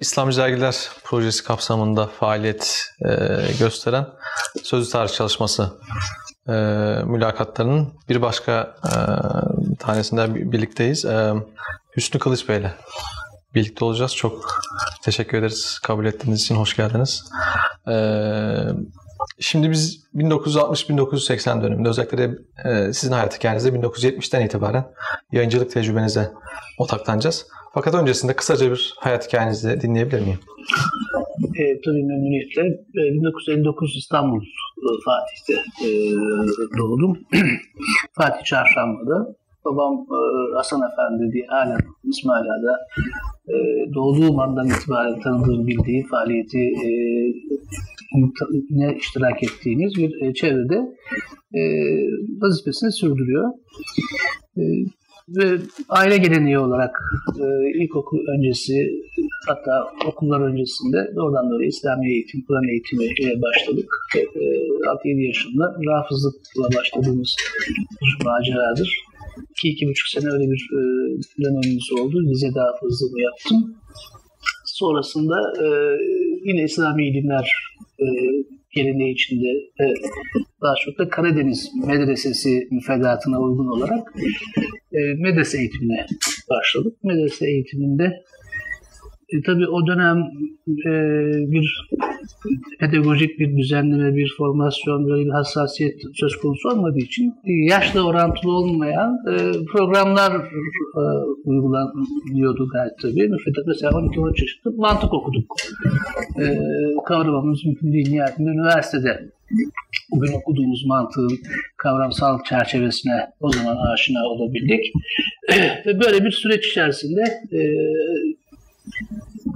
İslamcı Dergiler projesi kapsamında faaliyet e, gösteren sözlü tarih çalışması e, mülakatlarının bir başka e, tanesinde birlikteyiz. E, Hüsnü Kılıç Bey ile birlikte olacağız. Çok teşekkür ederiz kabul ettiğiniz için. Hoş geldiniz. E, şimdi biz 1960-1980 döneminde özellikle e, sizin hayat hikayenizde 1970'ten itibaren yayıncılık tecrübenize odaklanacağız. Fakat öncesinde kısaca bir hayat hikayenizi dinleyebilir miyim? E, tabii memnuniyetle. E, 1959 İstanbul Fatih'te e, doğdum. Fatih Çarşamba'da. Babam e, Hasan Efendi diye halen İsmail Ağa'da e, doğduğum andan itibaren tanıdığım bildiği faaliyeti e, ne iştirak ettiğiniz bir e, çevrede vazifesini sürdürüyor. Ve aile geleneği olarak e, ilkokul öncesi hatta okullar öncesinde oradan doğru İslami eğitim, Kur'an eğitimi ile başladık. E, 6-7 yaşında rafızlıkla başladığımız bir maceradır. 2-2,5 sene öyle bir e, dönemimiz oldu. Lisede hafızlığımı yaptım. Sonrasında e, yine İslami ilimler e, geleneği içinde e, daha çok da Karadeniz Medresesi müfredatına uygun olarak e, medrese eğitimine başladık. Medrese eğitiminde e, tabii o dönem e, bir pedagojik bir düzenleme, bir formasyon, böyle bir hassasiyet söz konusu olmadığı için e, yaşla orantılı olmayan e, programlar e, uygulanıyordu gayet tabii. Müfredat mesela 12-13 yaşında mantık okuduk. E, kavramamız mümkün değil nihayetinde üniversitede bugün okuduğumuz mantığın kavramsal çerçevesine o zaman aşina olabildik. Ve böyle bir süreç içerisinde e,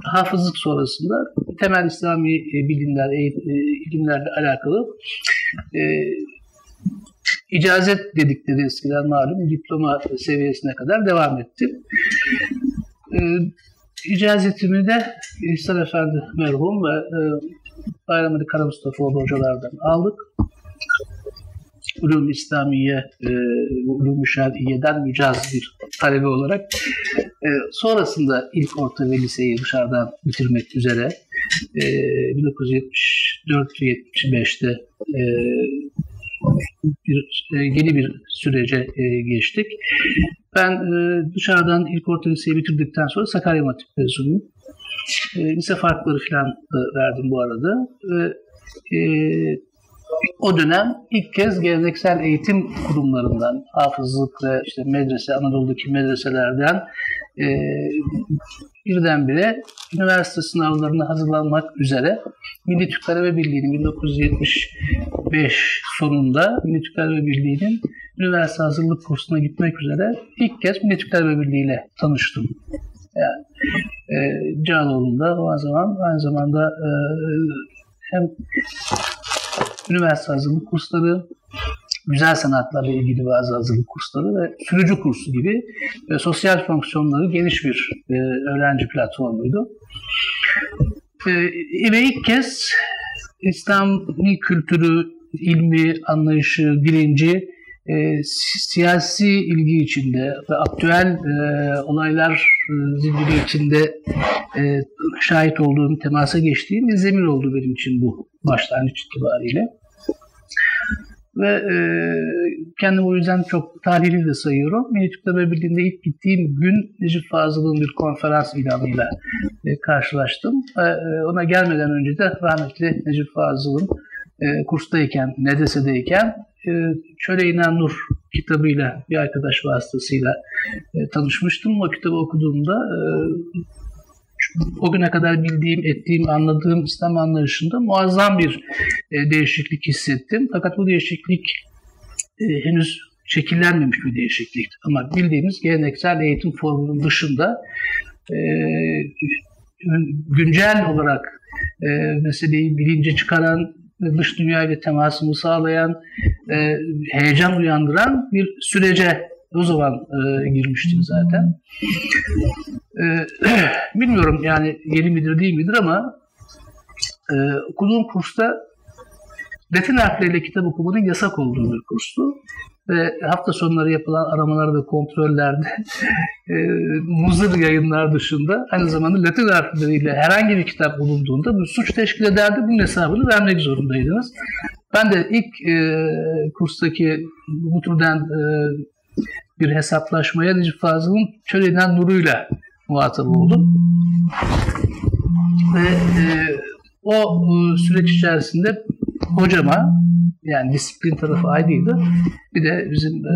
hafızlık sonrasında temel İslami e, bilimler, e, ilimlerle alakalı e, icazet dedikleri eskiden malum diploma seviyesine kadar devam ettim. E, icazetimi de İhsan Efendi merhum ve e, Bayram Ali Kara Mustafaoğlu hocalardan aldık. Ulum İslamiye, e, Ulum Şer'iye'den mücaz bir talebe olarak e, sonrasında ilk orta ve liseyi dışarıdan bitirmek üzere e, 1974-75'te e, bir, e, yeni bir sürece geçtik. Ben dışarıdan ilk orta liseyi bitirdikten sonra Sakarya Matip mezunuyum. E, lise farkları falan verdim bu arada. Ve o dönem ilk kez geleneksel eğitim kurumlarından, hafızlık ve işte medrese, Anadolu'daki medreselerden e, birdenbire üniversite sınavlarına hazırlanmak üzere Milli Türk Talebe Birliği'nin 1975 sonunda Milli Türk Talebe Birliği'nin üniversite hazırlık kursuna gitmek üzere ilk kez Milli Türk Talebe Birliği ile tanıştım. Yani e, Cağaloğlu'nda o zaman aynı zamanda e, hem üniversite hazırlık kursları, güzel sanatlarla ilgili bazı hazırlık kursları ve sürücü kursu gibi e, sosyal fonksiyonları geniş bir e, öğrenci platformuydu. E, ve ilk kez İslami kültürü, ilmi, anlayışı, bilinci e, siyasi ilgi içinde ve aktüel e, olaylar e, zinciri içinde e, şahit olduğum, temasa geçtiğim bir zemin oldu benim için bu başlangıç itibariyle. Ve e, kendimi o yüzden çok tarihi de sayıyorum. Milli Tabip Birliği'nde ilk gittiğim gün Necip Fazıl'ın bir konferans ilanıyla e, karşılaştım. E, ona gelmeden önce de rahmetli Necip Fazıl'ın e, kurstayken, Nedese'deyken e, Çöle İnan Nur kitabıyla bir arkadaş vasıtasıyla e, tanışmıştım. O kitabı okuduğumda e, o güne kadar bildiğim, ettiğim, anladığım İslam anlayışında muazzam bir e, değişiklik hissettim. Fakat bu değişiklik henüz şekillenmemiş bir değişiklik. Ama bildiğimiz geleneksel eğitim formunun dışında güncel olarak meseleyi bilince çıkaran, dış dünyayla temasımı sağlayan, e, heyecan uyandıran bir sürece o zaman e, girmiştim zaten. E, bilmiyorum yani yeni midir değil midir ama e, okuduğum kursta Latin harfleriyle kitap okumanın yasak olduğu bir kurstu. Ve hafta sonları yapılan aramalar ve kontrollerde e, muzır yayınlar dışında aynı zamanda Latin harfleriyle herhangi bir kitap bulunduğunda bu suç teşkil ederdi. Bunun hesabını vermek zorundaydınız. Ben de ilk e, kurstaki bu türden e, bir hesaplaşmaya Necip Fazıl'ın Çöleden Nuru'yla muhatap oldum. Ve e, o e, süreç içerisinde hocama yani disiplin tarafı ayrıydı. Bir de bizim e,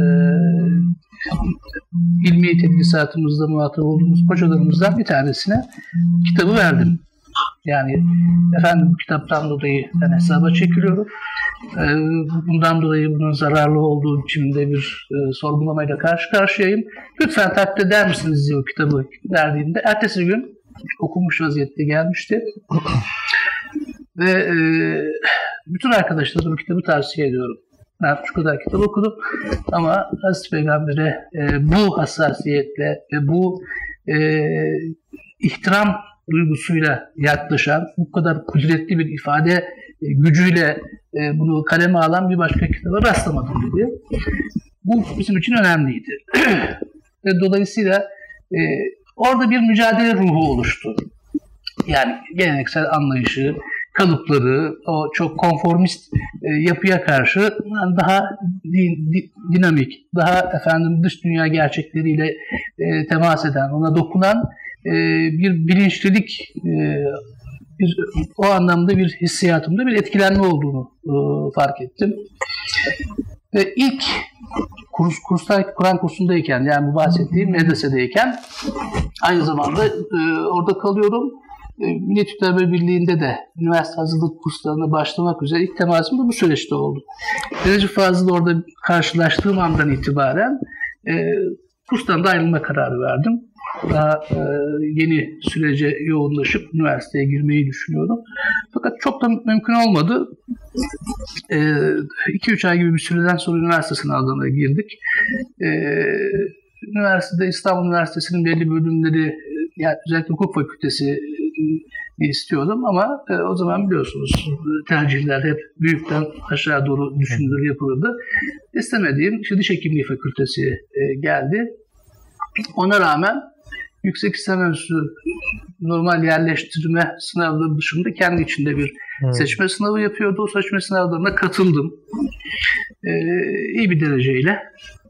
ilmi tedrisatımızda muhatap olduğumuz hocalarımızdan bir tanesine kitabı verdim. Yani efendim kitaptan dolayı ben hesaba çekiliyorum. E, bundan dolayı bunun zararlı olduğu biçimde bir e, sorgulamayla karşı karşıyayım. Lütfen takdir eder misiniz diye o kitabı verdiğimde. Ertesi gün okunmuş vaziyette gelmişti. Ve e, bütün arkadaşlarıma kitabı tavsiye ediyorum. Ben şu kadar kitap okudum ama Hazreti Peygamber'e e, bu hassasiyetle ve bu e, ihtiram duygusuyla yaklaşan, bu kadar kudretli bir ifade e, gücüyle e, bunu kaleme alan bir başka kitaba rastlamadım dedi. Bu bizim için önemliydi. ve dolayısıyla e, orada bir mücadele ruhu oluştu. Yani geleneksel anlayışı, kalıpları, o çok konformist e, yapıya karşı daha di, di, dinamik, daha efendim dış dünya gerçekleriyle e, temas eden, ona dokunan e, bir bilinçlilik, e, bir, o anlamda bir hissiyatımda bir etkilenme olduğunu e, fark ettim. Ve ilk kurs, kursta, Kur'an kursundayken yani bu bahsettiğim medresedeyken aynı zamanda e, orada kalıyorum e, Milli Türkler Birliği'nde de üniversite hazırlık kurslarına başlamak üzere ilk temasım da bu süreçte oldu. Derece fazla orada karşılaştığım andan itibaren e, kurstan da ayrılma kararı verdim. Daha e, yeni sürece yoğunlaşıp üniversiteye girmeyi düşünüyorum. Fakat çok da mümkün olmadı. 2-3 e, ay gibi bir süreden sonra üniversite sınavlarına girdik. E, üniversitede İstanbul Üniversitesi'nin belli bölümleri yani özellikle hukuk fakültesi istiyordum ama e, o zaman biliyorsunuz tercihler hep büyükten aşağı doğru düşünülür yapılırdı. İstemediğim işte diş hekimliği fakültesi e, geldi. Ona rağmen yüksek lisans normal yerleştirme sınavları dışında kendi içinde bir hmm. seçme sınavı yapıyordu. O seçme sınavlarına katıldım. Ee, iyi bir dereceyle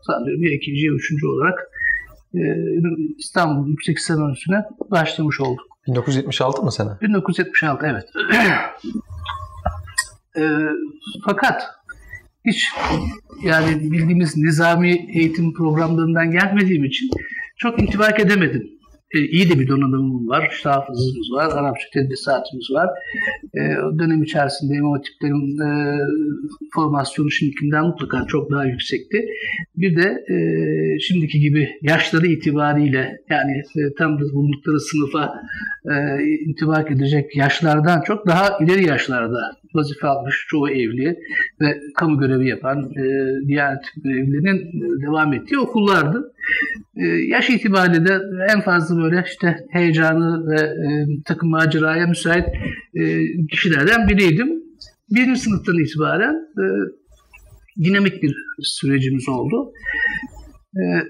sanıyorum ya ikinci ya üçüncü olarak e, İstanbul Yüksek Lisans başlamış oldum. 1976 mı sene? 1976 evet. e, fakat hiç yani bildiğimiz nizami eğitim programlarından gelmediğim için çok intibak edemedim e, iyi de bir donanımım var. İşte hafızımız var, Arapça tedrisatımız var. E, o dönem içerisinde imam hatiplerin e, formasyonu şimdikinden mutlaka çok daha yüksekti. Bir de e, şimdiki gibi yaşları itibariyle yani e, tam da bulundukları sınıfa e, intibak edecek yaşlardan çok daha ileri yaşlarda vazife almış çoğu evli ve kamu görevi yapan e, Diyanet görevlilerinin devam ettiği okullardı. E, yaş itibariyle de en fazla böyle işte heyecanı ve e, takım maceraya müsait e, kişilerden biriydim. Birinci sınıftan itibaren e, dinamik bir sürecimiz oldu.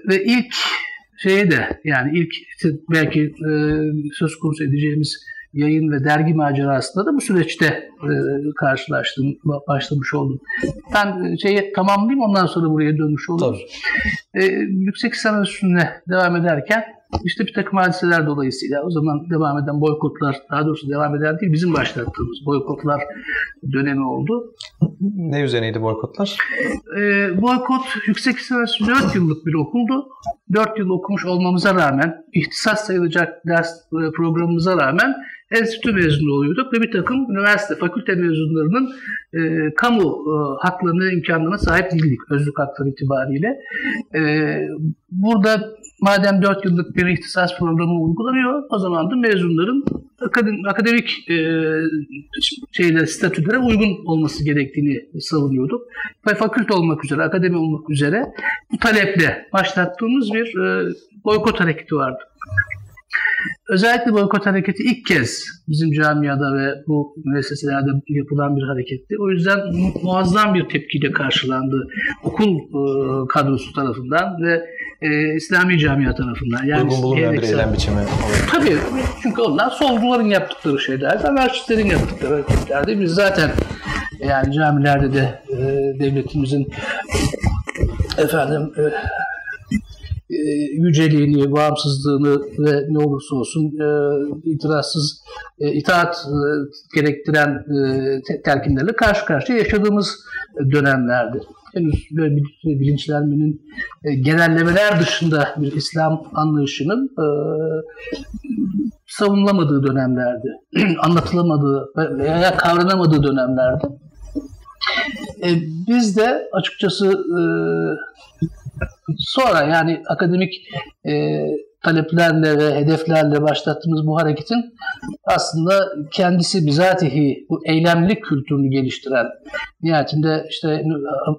Ve ilk şeye de yani ilk belki söz konusu edeceğimiz yayın ve dergi macerasında da bu süreçte e, karşılaştım, başlamış oldum. Ben e, şeyi tamamlayayım ondan sonra buraya dönmüş olurum. E, yüksek lisans üstüne devam ederken işte bir takım hadiseler dolayısıyla o zaman devam eden boykotlar, daha doğrusu devam eden değil bizim başlattığımız boykotlar dönemi oldu. Ne üzerineydi boykotlar? E, boykot yüksek lisans 4 yıllık bir okuldu. 4 yıl okumuş olmamıza rağmen, ihtisas sayılacak ders e, programımıza rağmen enstitü mezunu oluyorduk ve bir takım üniversite, fakülte mezunlarının e, kamu e, haklarına, imkanlarına sahip değildik özlük hakları itibariyle. E, burada madem 4 yıllık bir ihtisas programı uygulanıyor, o zaman da mezunların akademik, e, şeyler, statülere uygun olması gerektiğini savunuyorduk. Ve fakülte olmak üzere, akademi olmak üzere bu taleple başlattığımız bir e, boykot hareketi vardı. Özellikle boykot hareketi ilk kez bizim camiada ve bu müesseselerde yapılan bir hareketti. O yüzden muazzam bir tepkiyle karşılandı okul e, kadrosu tarafından ve e, İslami camia tarafından. Yani Uygun bulunmayan bir eylem biçimi. Tabii. Çünkü onlar solcuların yaptıkları şeyler, anarşistlerin yaptıkları hareketlerdi. Biz zaten yani camilerde de e, devletimizin efendim e, e, yüceliğini, bağımsızlığını ve ne olursa olsun e, itirazsız e, itaat e, gerektiren e, telkinlerle karşı karşıya yaşadığımız dönemlerdi. Henüz böyle bir bilinçlenmenin e, genellemeler dışında bir İslam anlayışının e, savunulamadığı dönemlerdi. Anlatılamadığı veya kavranamadığı dönemlerdi. E, biz de açıkçası e, sonra yani akademik e, taleplerle ve hedeflerle başlattığımız bu hareketin aslında kendisi bizatihi bu eylemlik kültürünü geliştiren nihayetinde işte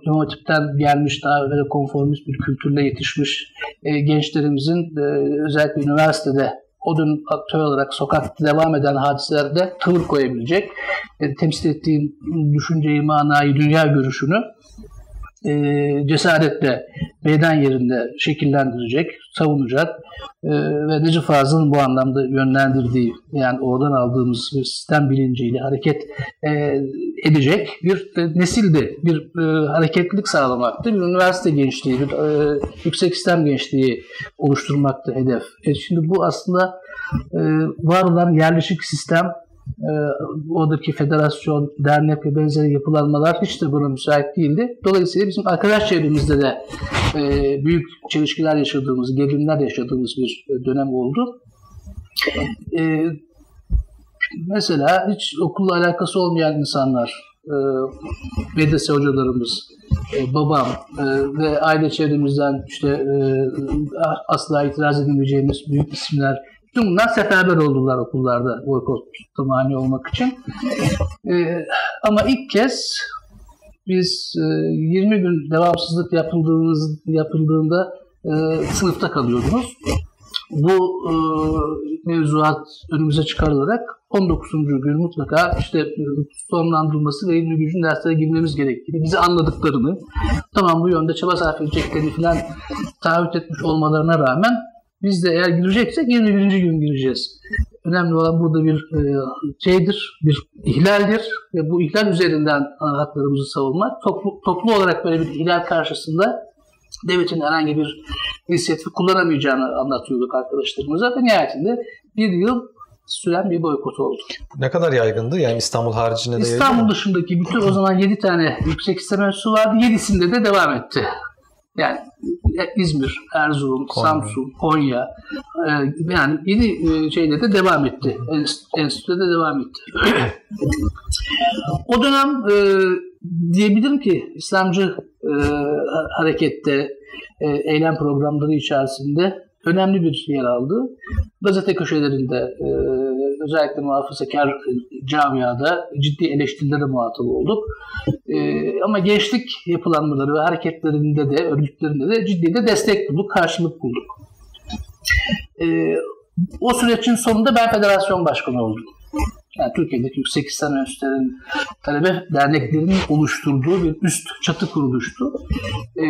İmam gelmiş daha böyle konformist bir kültürle yetişmiş e, gençlerimizin e, özellikle üniversitede o dün aktör olarak sokakta devam eden hadiselerde tavır koyabilecek, e, temsil ettiğin düşünceyi, manayı, dünya görüşünü e, cesaretle meydan yerinde şekillendirecek, savunacak e, ve Necip Fazıl'ın bu anlamda yönlendirdiği yani oradan aldığımız bir sistem bilinciyle hareket e, edecek bir e, nesildi. Bir e, hareketlilik sağlamaktı. Bir üniversite gençliği, bir e, yüksek sistem gençliği oluşturmaktı hedef. E, şimdi bu aslında e, var olan yerleşik sistem e, oradaki federasyon, dernek ve benzeri yapılanmalar hiç de buna müsait değildi. Dolayısıyla bizim arkadaş çevremizde de e, büyük çelişkiler yaşadığımız, gerilimler yaşadığımız bir dönem oldu. E, mesela hiç okulla alakası olmayan insanlar, e, medrese hocalarımız, e, babam ve aile çevremizden işte asla itiraz edemeyeceğimiz büyük isimler Tüm bunlar seferber oldular okullarda boykotta mani olmak için. Ee, ama ilk kez biz e, 20 gün devamsızlık yapıldığınız, yapıldığında e, sınıfta kalıyordunuz. Bu e, mevzuat önümüze çıkarılarak 19. gün mutlaka işte sonlandırılması ve ilmi gücün derslere girmemiz gerektiğini, bizi anladıklarını, tamam bu yönde çaba sarf edeceklerini falan taahhüt etmiş olmalarına rağmen biz de eğer gireceksek 21. gün gireceğiz. Önemli olan burada bir e, şeydir, bir ihlaldir ve bu ihlal üzerinden haklarımızı savunmak. Toplu, toplu olarak böyle bir ihlal karşısında devletin herhangi bir inisiyatifi kullanamayacağını anlatıyorduk arkadaşlarımıza ve nihayetinde bir yıl süren bir boykot oldu. Ne kadar yaygındı? Yani İstanbul haricinde de İstanbul dışındaki bütün o zaman 7 tane yüksek istemesi vardı. 7'sinde de devam etti. Yani İzmir, Erzurum, Konya. Samsun, Konya e, yani yeni e, şeyde de devam etti. Enstitüde de devam etti. o dönem e, diyebilirim ki İslamcı e, harekette e, eylem programları içerisinde önemli bir yer aldı. Gazete köşelerinde e, özellikle muhafazakar camiada ciddi eleştirilere muhatap olduk. E, ama gençlik yapılanmaları ve hareketlerinde de, örgütlerinde de ciddi de destek bulduk, karşılık bulduk. E, o sürecin sonunda ben federasyon başkanı oldum yani Türkiye'deki yüksek İslam enstitülerinin talebe derneklerinin oluşturduğu bir üst çatı kuruluştu. E,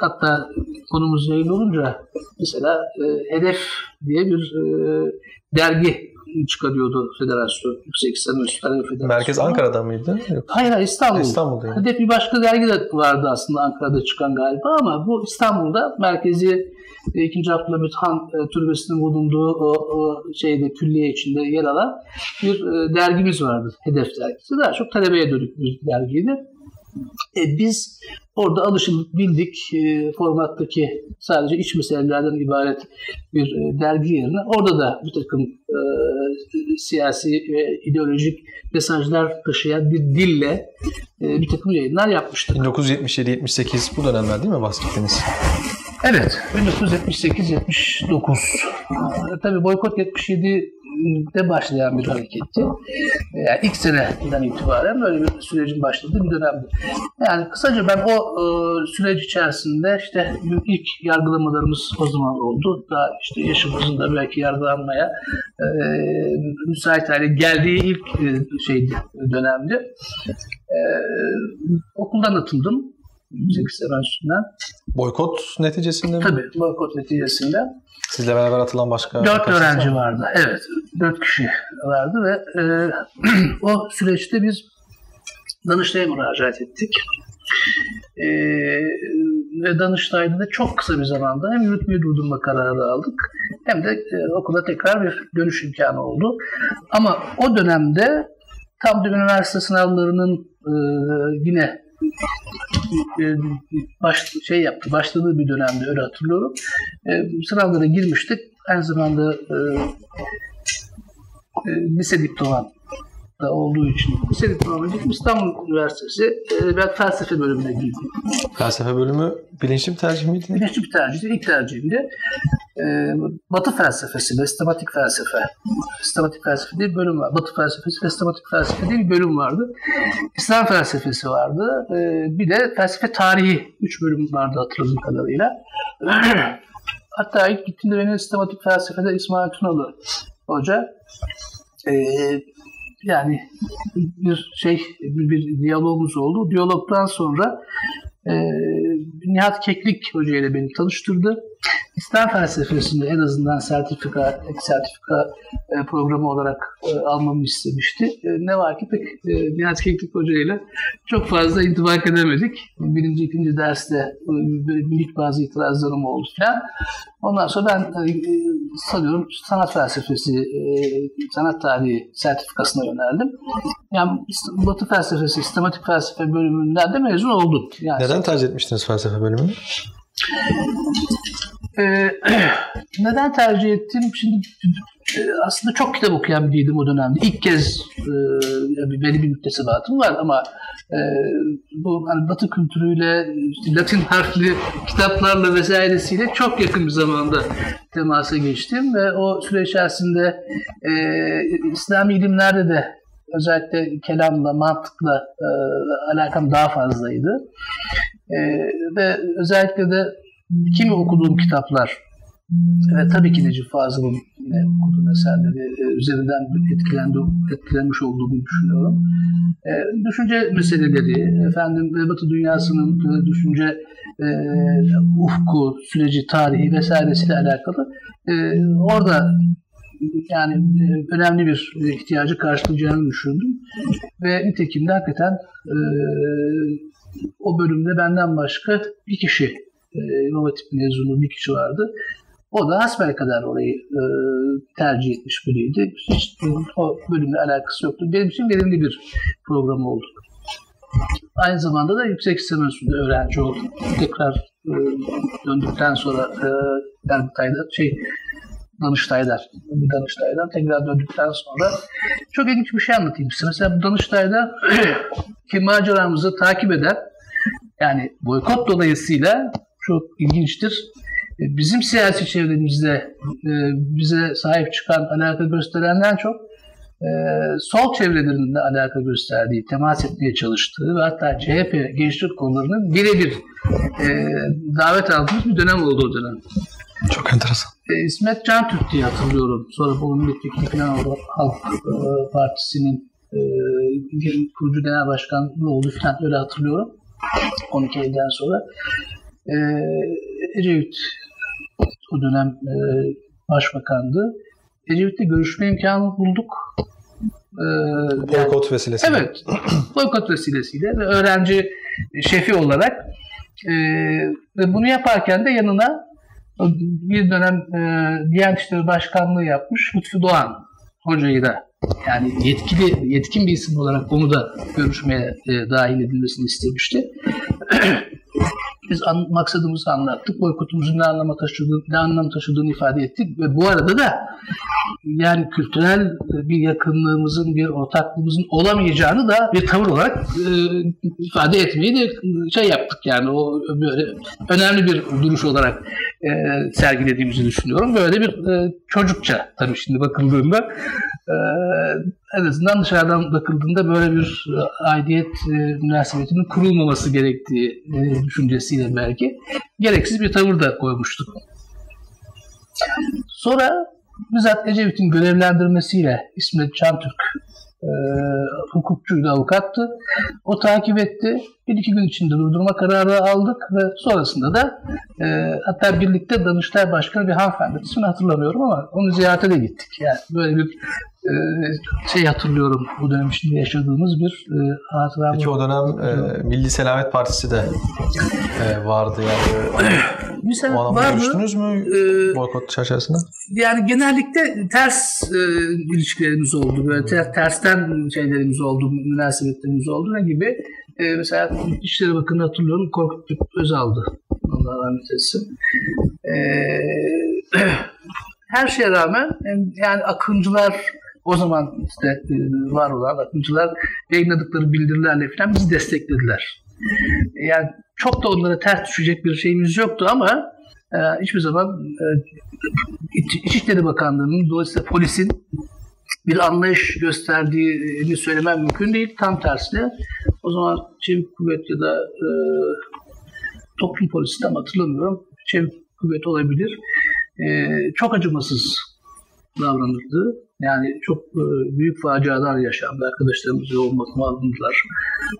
hatta konumuz yayın olunca mesela e, Hedef diye bir e, dergi çıkarıyordu federasyon. Yüksek İslam Enstitüleri Federasyonu. Merkez Ankara'da mıydı? Hayır hayır İstanbul. İstanbul'da. Yani. Hedef bir başka dergi de vardı aslında Ankara'da çıkan galiba ama bu İstanbul'da merkezi e, İkinci Abdülhamit Han e, türbesinin bulunduğu o, o şeyde külliye içinde yer alan bir e, dergimiz vardı. Hedef dergisi. Daha çok talebeye dönük bir dergiydi. E, biz orada alışıldık, bildik e, formattaki sadece iç meselelerden ibaret bir e, dergi yerine orada da bir takım e, siyasi ve ideolojik mesajlar taşıyan bir dille e, bir takım yayınlar yapmıştık. 1977-78 bu dönemler değil mi bahsettiğiniz? Evet, 1978-79. Tabii boykot 77'de başlayan bir hareketti. Yani ilk seneden itibaren böyle bir sürecin başladığı bir dönemdi. Yani kısaca ben o e, süreç içerisinde işte ilk yargılamalarımız o zaman oldu. Daha işte yaşımızın da belki yargılanmaya e, müsait hale geldiği ilk e, şeydi, dönemdi. E, okuldan atıldım yüksek üstünden. Boykot neticesinde mi? Tabii boykot neticesinde. Sizle beraber atılan başka Dört öğrenci insan- vardı. Evet. Dört kişi vardı ve e, o süreçte biz Danıştay'a müracaat ettik. E, ve Danıştay'da da çok kısa bir zamanda hem yürütmeyi durdurma kararı aldık hem de e, okula tekrar bir dönüş imkanı oldu. Ama o dönemde tam da üniversite sınavlarının e, yine baş, şey yaptı, başladığı bir dönemde öyle hatırlıyorum. E, sınavlara girmiştik. Aynı zamanda e, e, lise diplomam da olduğu için diplomam için İstanbul Üniversitesi e, ben felsefe bölümüne girdim. Felsefe bölümü bilinçli bir tercih miydi? Birinci bir tercihti, ilk tercihimdi. E, Batı felsefesi ve sistematik felsefe. Sistematik felsefe diye bir bölüm var. Batı felsefesi ve sistematik felsefe diye bir bölüm vardı. İslam felsefesi vardı. E, bir de felsefe tarihi. Üç bölüm vardı hatırladığım kadarıyla. Hatta ilk gittiğimde beni sistematik felsefede İsmail Tunalı Hoca e, yani bir şey bir, bir diyalogumuz oldu. Diyalogdan sonra e, Nihat Keklik Hoca ile beni tanıştırdı. İslam felsefesinde en azından sertifika, sertifika e, programı olarak e, almamı istemişti. E, ne var ki pek Nihat Keklik Hoca ile çok fazla intibak edemedik. Birinci, ikinci derste minik bazı itirazlarım oldu falan. Ondan sonra ben sanıyorum sanat felsefesi, sanat tarihi sertifikasına yöneldim. Yani Batı felsefesi, sistematik felsefe bölümünden de mezun oldum. Yani Neden tercih etmiştiniz felsefe bölümünü? Ee, neden tercih ettim? Şimdi e, aslında çok kitap okuyan biriydim o dönemde. İlk kez e, belli bir müktesebatım var ama e, bu hani Batı kültürüyle, işte Latin harfli kitaplarla vesairesiyle çok yakın bir zamanda temasa geçtim ve o süre içerisinde e, İslami ilimlerde de özellikle kelamla, mantıkla e, alakam daha fazlaydı. E, ve özellikle de kimi okuduğum kitaplar ve tabii ki Necip Fazıl'ın yine okuduğum eserleri e, üzerinden etkilendim, etkilenmiş olduğumu düşünüyorum. E, düşünce meseleleri, efendim Batı dünyasının e, düşünce e, ufku, süreci, tarihi vesairesiyle alakalı e, orada yani e, önemli bir ihtiyacı karşılayacağını düşündüm. Ve nitekim de hakikaten e, o bölümde benden başka bir kişi e, İmam Hatip mezunu bir kişi vardı. O da hasbelkader orayı e, tercih etmiş biriydi. Hiç o bölümle alakası yoktu. Benim için verimli bir program oldu. Aynı zamanda da yüksek lisans üstünde öğrenci oldum. Tekrar e, döndükten sonra e, Yargıtay'da şey Danıştay'dan, Danıştay'dan tekrar döndükten sonra çok ilginç bir şey anlatayım size. Mesela bu Danıştay'da ki maceramızı takip eden yani boykot dolayısıyla çok ilginçtir. E, Bizim siyasi çevremizde e, bize sahip çıkan, alaka gösterenden çok e, sol çevrelerinde alaka gösterdiği, temas etmeye çalıştığı ve hatta CHP gençlik kollarının birebir davet aldığımız bir dönem oldu o dönem. Çok enteresan. E, İsmet Can Türk diye hatırlıyorum. Sonra bu milletvekili falan oldu. Halk e, Partisi'nin e, kurucu genel başkanlığı oldu falan öyle hatırlıyorum. 12 Eylül'den sonra. E, Ecevit o dönem e, başbakandı. Ecevit'le görüşme imkanı bulduk. E, yani- Boykot vesilesiyle. Evet. Boykot vesilesiyle ve öğrenci şefi olarak e, ve bunu yaparken de yanına bir dönem e, Diyanet İşleri Başkanlığı yapmış Lütfü Doğan hocayı da yani yetkili yetkin bir isim olarak onu da görüşmeye e, dahil edilmesini istemişti. Biz an, maksadımızı anlattık. Boykotumuzun ne anlama taşıdığını, ne anlam taşıdığını ifade ettik ve bu arada da yani kültürel bir yakınlığımızın, bir ortaklığımızın olamayacağını da bir tavır olarak e, ifade etmeyi de şey yaptık yani o böyle önemli bir duruş olarak e, sergilediğimizi düşünüyorum. Böyle bir e, çocukça tabii şimdi bakıldığında e, en azından dışarıdan bakıldığında böyle bir e, aidiyet e, münasebetinin kurulmaması gerektiği e, düşüncesiyle belki gereksiz bir tavır da koymuştuk. Sonra bizzat Ecevit'in görevlendirmesiyle İsmet Çantürk e, hukukçuydu, avukattı. O takip etti. Bir iki gün içinde durdurma kararı aldık ve sonrasında da e, hatta birlikte Danıştay Başkanı bir hanımefendi, ismini hatırlamıyorum ama onu ziyarete de gittik. Yani böyle bir e, şey hatırlıyorum bu dönem içinde yaşadığımız bir e, hatıra. Peki o dönem e, Milli Selamet Partisi de e, vardı yani. Mesela o vardı. görüştünüz mü Ee, boykot çerçevesinde? yani genellikle ters e, ilişkilerimiz oldu. Böyle ter- tersten şeylerimiz oldu, münasebetlerimiz oldu. Ne gibi? E, mesela İçişleri Bakanı hatırlıyorum Korkut Özal'dı. Allah rahmet etsin. E, her şeye rağmen yani akıncılar o zaman işte e, var olan akıncılar yayınladıkları bildirilerle falan bizi desteklediler. Yani çok da onlara ters düşecek bir şeyimiz yoktu ama e, hiçbir zaman e, İç- İçişleri Bakanlığı'nın dolayısıyla polisin bir anlayış gösterdiğini söylemem mümkün değil. Tam tersine o zaman Çevik Kuvvet ya da e, toplum polisi tam hatırlamıyorum. Çevik Kuvvet olabilir. E, çok acımasız davranırdı. Yani çok e, büyük facialar yaşandı. Arkadaşlarımız yoğun bakıma alındılar.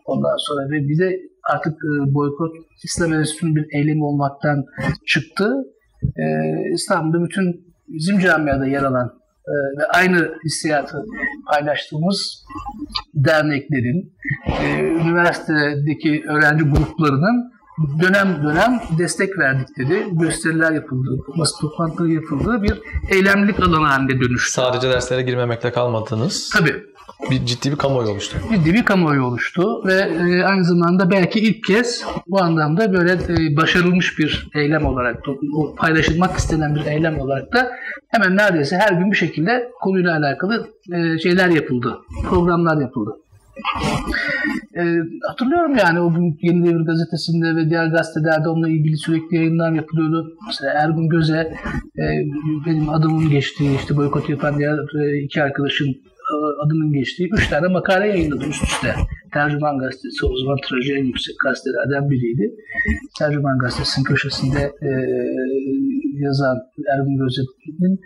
Ondan sonra ve bir de artık e, boykot İslam Enstitüsü'nün bir eylemi olmaktan çıktı. E, İstanbul'da bütün bizim camiada yer alan ve aynı hissiyatı paylaştığımız derneklerin, üniversitedeki öğrenci gruplarının dönem dönem destek verdikleri gösteriler yapıldı, basın toplantıları yapıldığı bir eylemlik alanı haline dönüştü. Sadece derslere girmemekle kalmadınız. Tabii Bir ciddi bir kamuoyu oluştu. ciddi bir kamuoyu oluştu ve e, aynı zamanda belki ilk kez bu anlamda böyle e, başarılmış bir eylem olarak, o paylaşılmak istenen bir eylem olarak da hemen neredeyse her gün bir şekilde konuyla alakalı e, şeyler yapıldı, programlar yapıldı. E, hatırlıyorum yani o gün Yeni Devir gazetesinde ve diğer gazetelerde onunla ilgili sürekli yayınlar yapılıyordu. Mesela Ergun Göze e, benim adımın geçtiği işte boykot yapan diğer e, iki arkadaşın e, adının geçtiği üç tane makale yayınladı üst üste. Tercüman Gazetesi o zaman traji en yüksek gazetelerden biriydi. Tercüman Gazetesi'nin köşesinde e, yazan Ergun Göze'nin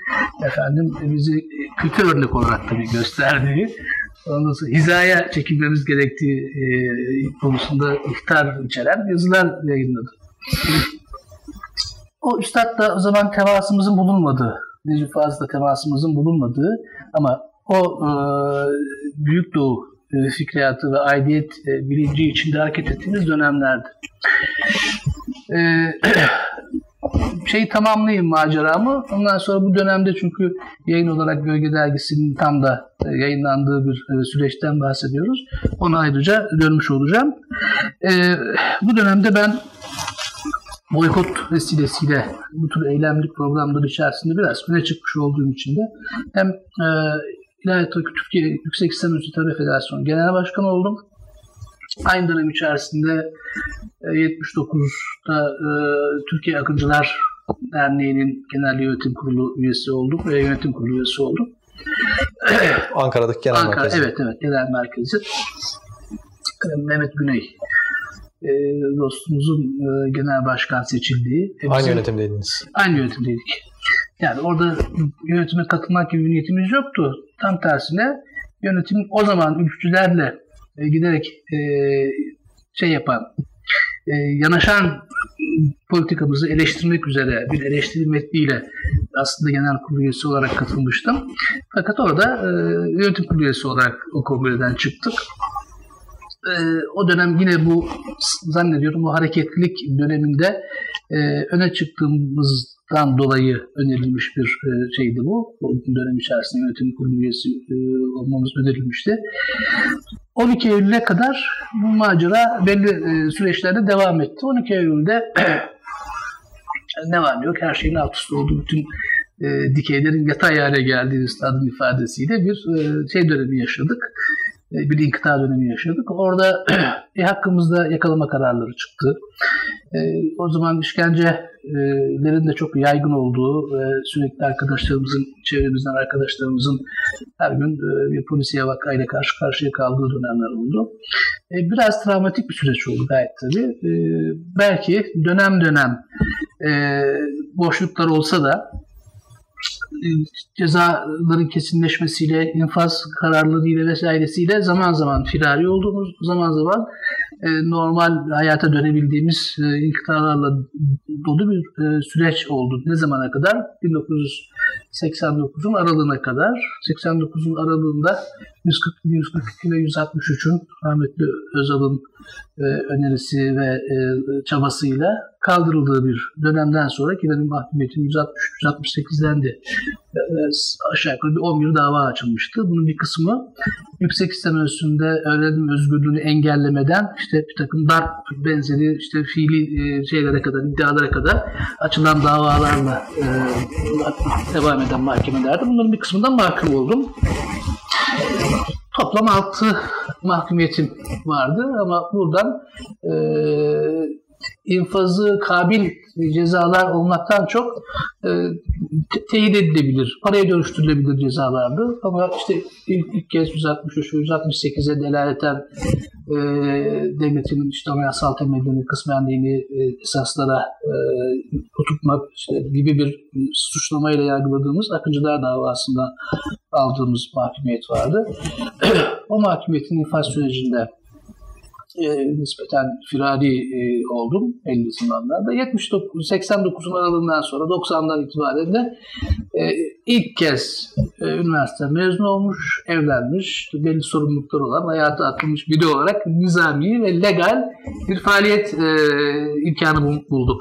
efendim bizi kötü örnek olarak tabii gösterdiği Ondan hizaya çekilmemiz gerektiği e, konusunda ihtar içeren yazılar yayınladı. O üstad o zaman temasımızın bulunmadığı, Necip Fazıl'da temasımızın bulunmadığı ama o e, Büyük Doğu e, fikriyatı ve aidiyet e, bilinci içinde hareket ettiğimiz dönemlerdi. E, şeyi tamamlayayım maceramı. Ondan sonra bu dönemde çünkü yayın olarak Gölge Dergisi'nin tam da e, yayınlandığı bir e, süreçten bahsediyoruz. Ona ayrıca dönmüş olacağım. E, bu dönemde ben boykot vesilesiyle bu tür eylemlik programlar içerisinde biraz öne çıkmış olduğum için de hem e, İlahiyat Türkiye Yüksek İslam Federasyonu Genel Başkanı oldum. Aynı dönem içerisinde 79'da e, Türkiye Akıncılar Derneği'nin Genel Yönetim Kurulu üyesi oldum ve yönetim kurulu üyesi oldum. Ankara'daki genel Ankara, merkezi. evet evet genel merkezi. E, Mehmet Güney e, dostumuzun e, genel başkan seçildiği. e, Aynı yönetimdeydiniz. Aynı yönetimdeydik. Yani orada yönetime katılmak gibi bir niyetimiz yoktu. Tam tersine yönetim o zaman ülkücülerle e, giderek e, şey yapan, e, yanaşan politikamızı eleştirmek üzere bir eleştiri metniyle aslında genel kurulu üyesi olarak katılmıştım. Fakat orada e, yönetim kurulu üyesi olarak o kongreden çıktık. E, o dönem yine bu zannediyorum bu hareketlilik döneminde e, öne çıktığımızdan dolayı önerilmiş bir e, şeydi bu. O dönem içerisinde yönetim kurulu üyesi e, olmamız önerilmişti. 12 Eylül'e kadar bu macera belli e, süreçlerde devam etti. 12 Eylül'de ne var ne yok her şeyin alt üst olduğu bütün e, dikeylerin yatay hale geldiği üstadın ifadesiyle bir e, şey dönemi yaşadık. E, bir inkıta dönemi yaşadık. Orada e, hakkımızda yakalama kararları çıktı. E, o zaman işkencelerin de çok yaygın olduğu, e, sürekli arkadaşlarımızın, çevremizden arkadaşlarımızın her gün e, bir polisiye vakayla karşı karşıya kaldığı dönemler oldu. E, biraz travmatik bir süreç oldu gayet tabii. E, belki dönem dönem e, boşluklar olsa da cezaların kesinleşmesiyle, infaz kararlarıyla vesairesiyle zaman zaman firari olduğumuz, zaman zaman e, normal hayata dönebildiğimiz e, inkıtalarla dolu bir e, süreç oldu. Ne zamana kadar? 1989'un aralığına kadar. 89'un aralığında 140, 142 ve 163'ün rahmetli Özal'ın e, önerisi ve e, çabasıyla kaldırıldığı bir dönemden sonra ki benim mahkumiyetim 163-168'den de e, aşağı yukarı bir 11 dava açılmıştı. Bunun bir kısmı yüksek sistem ölçüsünde öğrenim özgürlüğünü engellemeden işte bir takım darp benzeri işte fiili e, şeylere kadar, iddialara kadar açılan davalarla e, devam eden mahkemelerde bunların bir kısmından mahkum oldum. Toplam 6 mahkumiyetim vardı ama buradan e, infazı kabil cezalar olmaktan çok e, te- teyit edilebilir, paraya dönüştürülebilir cezalardı. Ama işte ilk, ilk kez 163 168'e delaleten e, devletin işte anayasal temelini, kısmen dini e, esaslara e, oturtmak işte gibi bir suçlamayla yargıladığımız Akıncılar davasında aldığımız mahkumiyet vardı. o mahkumiyetin infaz sürecinde e, nispeten firari e, oldum 50 zamanlarda. 79, 89'un aralığından sonra 90'dan itibaren de e, ilk kez e, üniversite mezun olmuş, evlenmiş, belli sorumluluklar olan, hayata atılmış biri olarak nizami ve legal bir faaliyet e, imkanı buldum.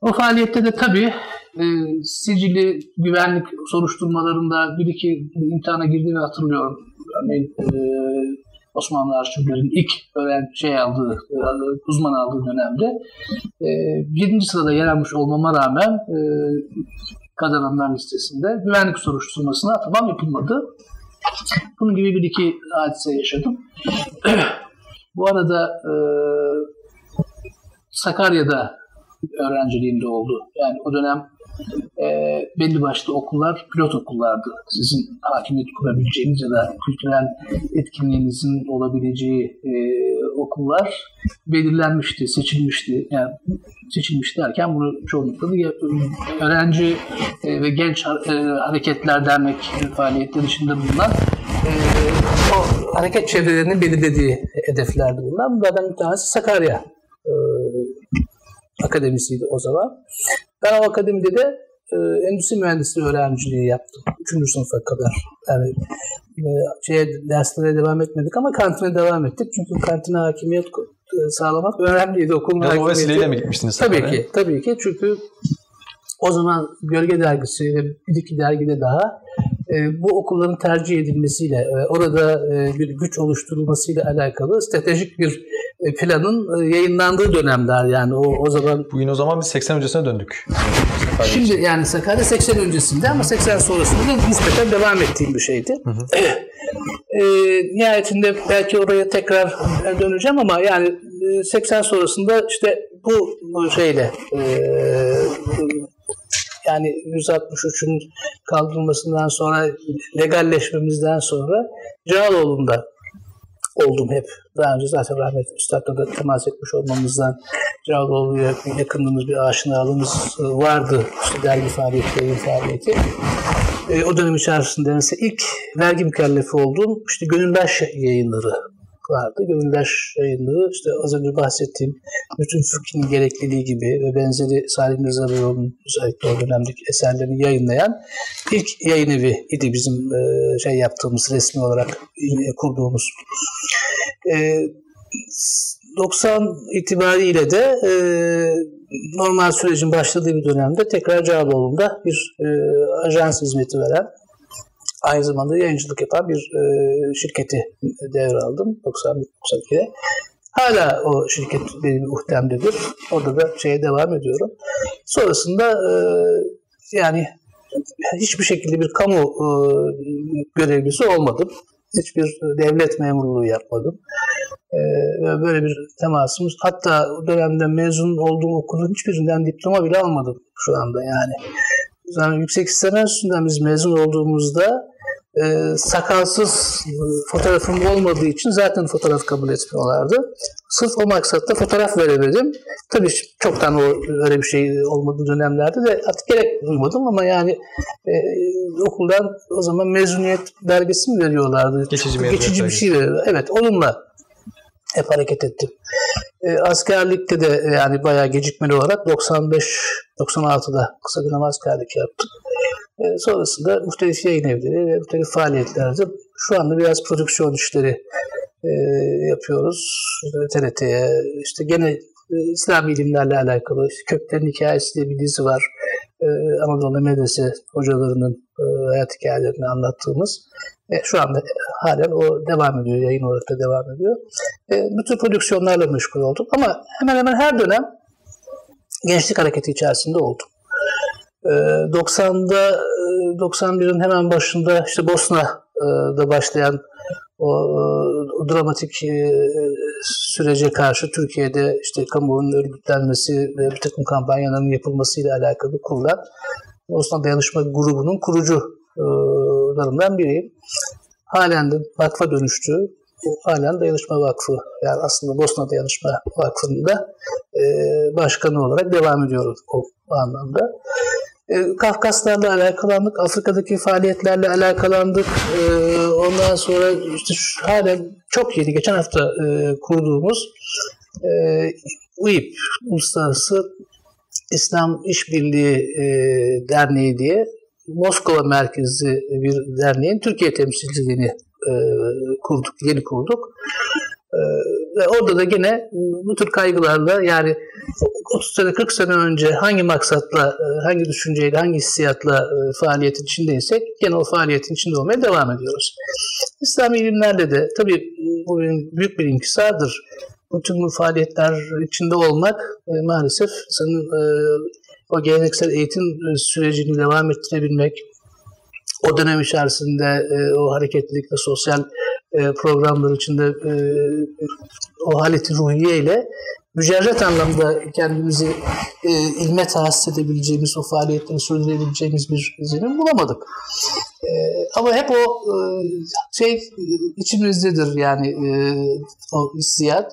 O faaliyette de tabii e, sicili güvenlik soruşturmalarında bir iki imtihana girdiğini hatırlıyorum. Örneğin e, Osmanlı arşivlerinin ilk öğren şey aldığı, e, uzman aldığı dönemde e, birinci sırada yer almış olmama rağmen e, kazananlar listesinde güvenlik soruşturmasına tamam yapılmadı. Bunun gibi bir iki hadise yaşadım. Bu arada e, Sakarya'da öğrenciliğimde oldu. Yani o dönem e, belli başlı okullar pilot okullardı. Sizin hakimiyet kurabileceğiniz ya da kültürel etkinliğinizin olabileceği e, okullar belirlenmişti, seçilmişti. Yani seçilmiş derken bunu çoğunlukla da öğrenci e, ve genç e, hareketler dernek faaliyetleri dışında bulunan e, o hareket çevrelerinin belirlediği hedeflerdi bunlar. Bunlardan bir tanesi Sakarya akademisiydi o zaman. Ben o akademide de e, endüstri mühendisliği öğrenciliği yaptım. Üçüncü sınıfa kadar. Yani e, şeye, derslere devam etmedik ama kantine devam ettik. Çünkü kantine hakimiyet e, sağlamak önemliydi. Okulun ya o vesileyle mi gitmiştiniz? Tabii ki. Tabii ki. Çünkü o zaman Gölge Dergisi ve bir iki dergide daha e, bu okulların tercih edilmesiyle, e, orada e, bir güç oluşturulmasıyla alakalı stratejik bir e, planın e, yayınlandığı dönemler yani o, o zaman. Bugün o zaman biz 80 öncesine döndük. Şimdi yani Sakarya 80 öncesinde ama 80 sonrasında da nispeten devam ettiğim bir şeydi. Hı hı. E, nihayetinde belki oraya tekrar döneceğim ama yani 80 sonrasında işte bu şeyle e, yani 163'ün kaldırılmasından sonra legalleşmemizden sonra Cağaloğlu'nda oldum hep. Daha önce zaten rahmetli Üstad'la da temas etmiş olmamızdan Cağaloğlu'ya yakınlığımız bir aşinalığımız vardı. İşte dergi faaliyeti, yayın faaliyeti. E, o dönem içerisinde mesela ilk vergi mükellefi olduğum işte Gönüldaş yayınları vardı. Gönüldaş yayınları işte az önce bahsettiğim bütün fıkhın gerekliliği gibi ve benzeri Salim Rıza Beyoğlu'nun özellikle o dönemdeki eserlerini yayınlayan ilk yayın evi idi bizim e, şey yaptığımız resmi olarak e, kurduğumuz. E, 90 itibariyle de e, normal sürecin başladığı bir dönemde tekrar Cağaloğlu'nda bir e, ajans hizmeti veren aynı zamanda yayıncılık yapan bir e, şirketi devraldım 91-92'de. Hala o şirket benim uhdemdedir. Orada da şeye devam ediyorum. Sonrasında e, yani hiçbir şekilde bir kamu e, görevlisi olmadım. Hiçbir devlet memurluğu yapmadım. E, böyle bir temasımız. Hatta o dönemde mezun olduğum okulun hiçbirinden diploma bile almadım şu anda yani. Yani yüksek sistem enstitüsünden biz mezun olduğumuzda e, sakalsız fotoğrafım olmadığı için zaten fotoğraf kabul etmiyorlardı. Sırf o maksatta fotoğraf veremedim. Tabii çoktan o öyle bir şey olmadığı dönemlerde de artık gerek duymadım ama yani e, okuldan o zaman mezuniyet belgesi mi veriyorlardı? Geçici Çok Geçici bir şey veriyorlar. Evet onunla hep hareket ettim. E, askerlikte de yani bayağı gecikmeli olarak 95-96'da kısa dönem askerlik yaptım. E, sonrasında muhtelif yayın evleri ve muhtelif faaliyetlerde şu anda biraz prodüksiyon işleri e, yapıyoruz. TRT'ye işte gene e, İslami ilimlerle alakalı işte Köklerin Hikayesi diye bir dizi var. E, Anadolu Medrese hocalarının e, hayat hikayelerini anlattığımız. E, şu anda halen o devam ediyor, yayın olarak da devam ediyor. E, bu tür prodüksiyonlarla meşgul oldum ama hemen hemen her dönem gençlik hareketi içerisinde oldum. E, 90'da, e, 91'in hemen başında işte Bosna'da başlayan o, o dramatik e, sürece karşı Türkiye'de işte kamuoyunun örgütlenmesi ve bir takım kampanyaların yapılmasıyla alakalı kurulan Bosna Dayanışma Grubu'nun kurucularından biriyim. Halen de vakfa dönüştü. Halen Dayanışma Vakfı yani aslında Bosna Dayanışma Vakfı'nın da e, başkanı olarak devam ediyorum o anlamda. E, Kafkaslarla alakalandık, Afrika'daki faaliyetlerle alakalandık. E, ondan sonra işte şu, halen çok yeni, geçen hafta e, kurduğumuz e, UİP, Uluslararası İslam İşbirliği e, Derneği diye Moskova merkezli bir derneğin Türkiye temsilciliğini e, kurduk, yeni kurduk. E, orada da gene bu tür kaygılarla yani 30 sene 40 sene önce hangi maksatla, e, hangi düşünceyle, hangi hissiyatla e, faaliyetin içindeysek gene o faaliyetin içinde olmaya devam ediyoruz. İslami ilimlerle de tabii bu büyük bir inkisardır. Bütün bu faaliyetler içinde olmak e, maalesef senin e, o geleneksel eğitim sürecini devam ettirebilmek, o dönem içerisinde e, o hareketlilikle sosyal e, programlar içinde e, o haleti ruhiye ile mücerret anlamda kendimizi e, ilme tahsis edebileceğimiz, o faaliyetleri sürdürebileceğimiz bir zemin bulamadık. E, ama hep o e, şey içimizdedir yani e, o hissiyat.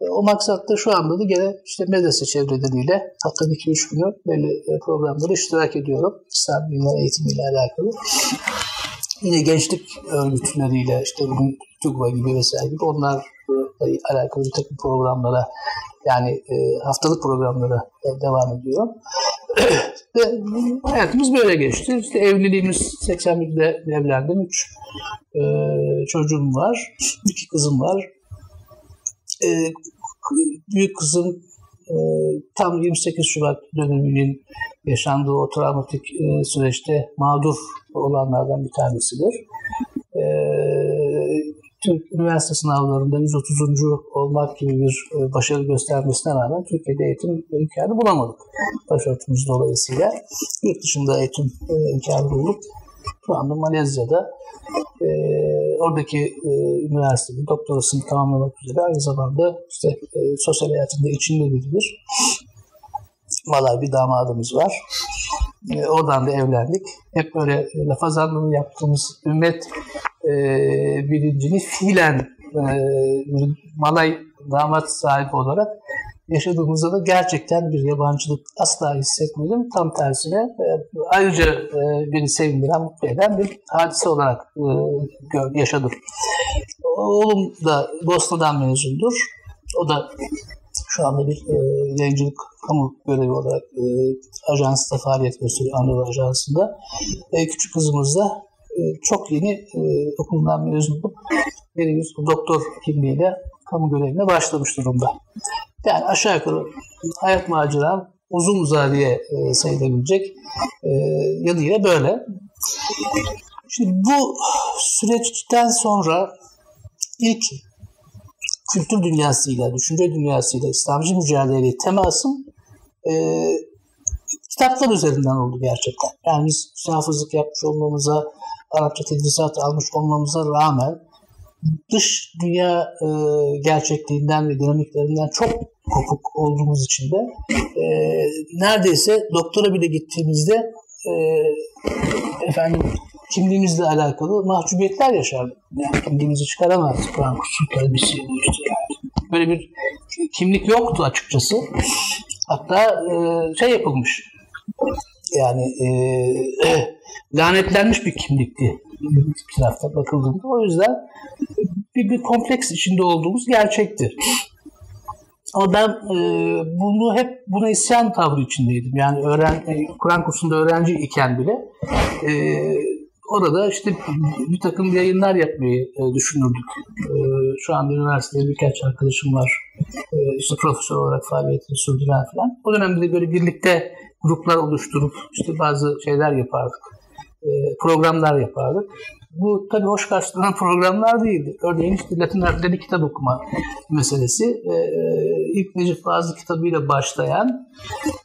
O maksatta şu anda da gene işte medrese çevreleriyle haftanın 2-3 günü belli programlara iştirak ediyorum. İslam bilimleri eğitimiyle alakalı. Yine gençlik örgütleriyle işte bugün TÜGVA gibi vesaire gibi onlarla alakalı bir takım programlara yani e, haftalık programlara devam ediyorum. Ve hayatımız böyle geçti. İşte evliliğimiz 81'de evlendim. Üç e, çocuğum var. iki kızım var. E, büyük kızım e, tam 28 Şubat döneminin yaşandığı o travmatik e, süreçte mağdur olanlardan bir tanesidir. E, Türk üniversite sınavlarında 130. olmak gibi bir e, başarı göstermesine rağmen Türkiye'de eğitim imkanı bulamadık. Başörtümüz dolayısıyla. Yurt dışında eğitim e, imkanı bulduk. Şu anda Malezya'da e, oradaki e, üniversitenin doktorasını tamamlamak üzere aynı zamanda işte e, sosyal hayatında içinde bir Malay bir damadımız var. E, oradan da evlendik. Hep böyle lafaz anlamı yaptığımız ümmet e, bilincini fiilen e, Malay damat sahibi olarak yaşadığımızda da gerçekten bir yabancılık asla hissetmedim. Tam tersine e, ayrıca e, beni sevindiren, mutlu eden bir hadise olarak e, yaşadım. Oğlum da Bosna'dan mezundur. O da şu anda bir e, yayıncılık kamu görevi olarak e, faaliyet gösteriyor Anadolu Ajansı'nda. Küçük kızımız da çok yeni e, okulundan mezun olup bir doktor kimliğiyle kamu görevine başlamış durumda. Yani aşağı yukarı hayat maceram uzun uzadıya e, sayılabilecek e, yanıyla böyle. Şimdi bu süreçten sonra ilk kültür dünyasıyla, düşünce dünyasıyla, İslamcı mücadeleyle temasım e, kitaplar üzerinden oldu gerçekten. Yani biz hafızlık yapmış olmamıza, Arapça tedrisat almış olmamıza rağmen dış dünya e, gerçekliğinden ve dinamiklerinden çok kopuk olduğumuz için de e, neredeyse doktora bile gittiğimizde e, efendim kimliğimizle alakalı mahcubiyetler yaşardık. Yani kimliğimizi çıkaramazdık. Kur'an kursu talebesi işte yani. Böyle bir kimlik yoktu açıkçası. Hatta e, şey yapılmış. Yani e, lanetlenmiş bir kimlikti bir tarafta bakıldığında. O yüzden bir, bir kompleks içinde olduğumuz gerçekti. Ama ben e, bunu hep buna isyan tavrı içindeydim. Yani öğren e, Kur'an kursunda öğrenci iken bile e, orada işte bir takım yayınlar yapmayı e, düşünürdük. E, şu anda üniversitede birkaç arkadaşım var. E, işte profesör olarak faaliyetini sürdüren falan. O dönemde de böyle birlikte gruplar oluşturup işte bazı şeyler yapardık. E, programlar yapardık. Bu tabii hoş karşılanan programlar değildi. Örneğin işte Latin harfleri kitap okuma meselesi. E, ilk Necip Fazıl kitabıyla başlayan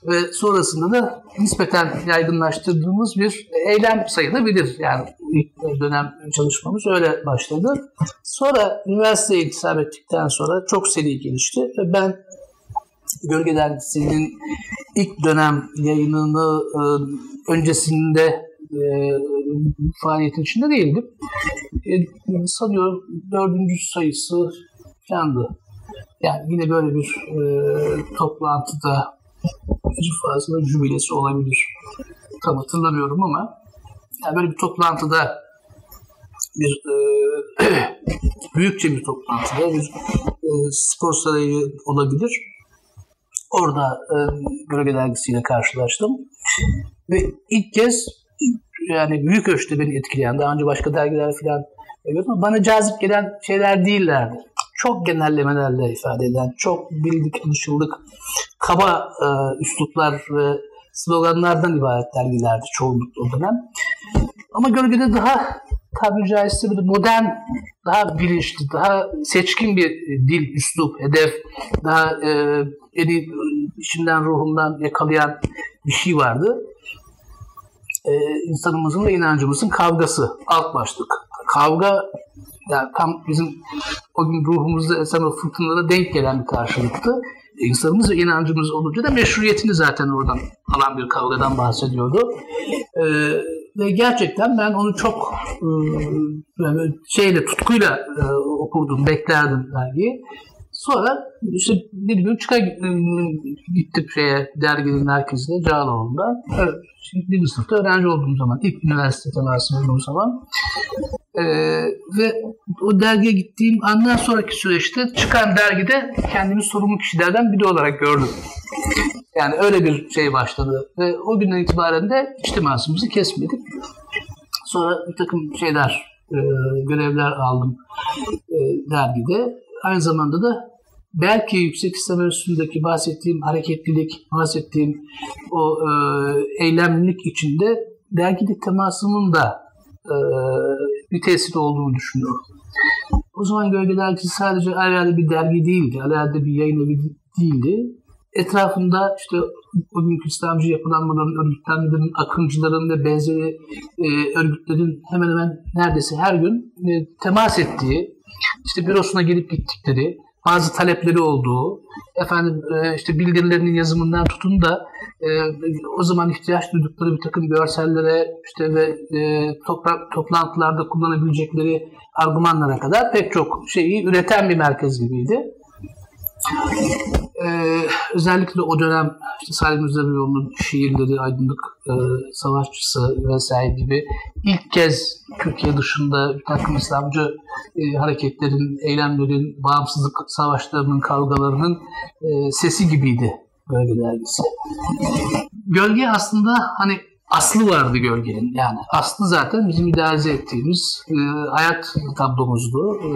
ve sonrasında da nispeten yaygınlaştırdığımız bir eylem sayılabilir. Yani ilk dönem çalışmamız öyle başladı. Sonra üniversiteye intisap ettikten sonra çok seri gelişti ve ben Gölge Dergisi'nin ilk dönem yayınını e, öncesinde e, faaliyetin içinde değildim. E, sanıyorum dördüncü sayısı falandı. Yani yine böyle bir e, toplantıda fazla jübilesi olabilir. Tam hatırlamıyorum ama yani böyle bir toplantıda bir e, büyükçe bir toplantıda bir e, spor sarayı olabilir. Orada e, Gölge Dergisi'yle karşılaştım. Ve ilk kez yani büyük ölçüde beni etkileyen, daha önce başka dergiler falan ama bana cazip gelen şeyler değillerdi. Çok genellemelerle ifade eden, çok bildik, alışıldık, kaba e, üsluplar ve sloganlardan ibaret dergilerdi çoğunlukla o dönem. Ama gölgede daha tabiri caizse bir modern, daha bilinçli, daha seçkin bir dil, üslup, hedef, daha e, beni içimden, ruhumdan yakalayan bir şey vardı. E, insanımızın ve inancımızın kavgası, alt başlık. Kavga yani tam bizim o gün ruhumuzda esen o fırtınalara denk gelen bir karşılıktı. E, insanımız ve inancımız olunca da meşruiyetini zaten oradan alan bir kavgadan bahsediyordu. E, ve gerçekten ben onu çok e, şeyle tutkuyla e, okurdum, beklerdim dergiyi. Sonra işte bir gün çıka gittim şeye derginin merkezine Cağaloğlu'nda. Evet, birinci sınıfta öğrenci olduğum zaman, ilk üniversite teması olduğum zaman ee, ve o dergiye gittiğim andan sonraki süreçte çıkan dergide kendimi sorumlu kişilerden biri olarak gördüm. Yani öyle bir şey başladı. Ve o günden itibaren de içtimasımızı kesmedik. Sonra bir takım şeyler, e, görevler aldım e, dergide. Aynı zamanda da belki yüksek İslam üstündeki bahsettiğim hareketlilik, bahsettiğim o e, eylemlilik içinde dergilik temasının da e, bir tesir olduğunu düşünüyorum. O zaman Gölge Dergisi sadece alelade bir dergi değildi, alelade bir yayın evi değildi. Etrafında işte o günkü İslamcı yapılanmaların, örgütlenmelerin, akıncıların ve benzeri e, örgütlerin hemen hemen neredeyse her gün e, temas ettiği, işte bürosuna gelip gittikleri, bazı talepleri olduğu, efendim e, işte bildirilerinin yazımından tutun da e, o zaman ihtiyaç duydukları bir takım görsellere işte ve e, toprak, toplantılarda kullanabilecekleri argümanlara kadar pek çok şeyi üreten bir merkez gibiydi. Ee, özellikle o dönem işte Salim Rızaviyoğlu'nun şiirleri, aydınlık e, savaşçısı vesaire gibi ilk kez Türkiye dışında bir takım İslamcı e, hareketlerin, eylemlerin, bağımsızlık savaşlarının, kavgalarının e, sesi gibiydi Gölge dergisi. Gölge aslında hani aslı vardı gölgenin. Yani aslı zaten bizim idealize ettiğimiz e, hayat tablomuzdu. E,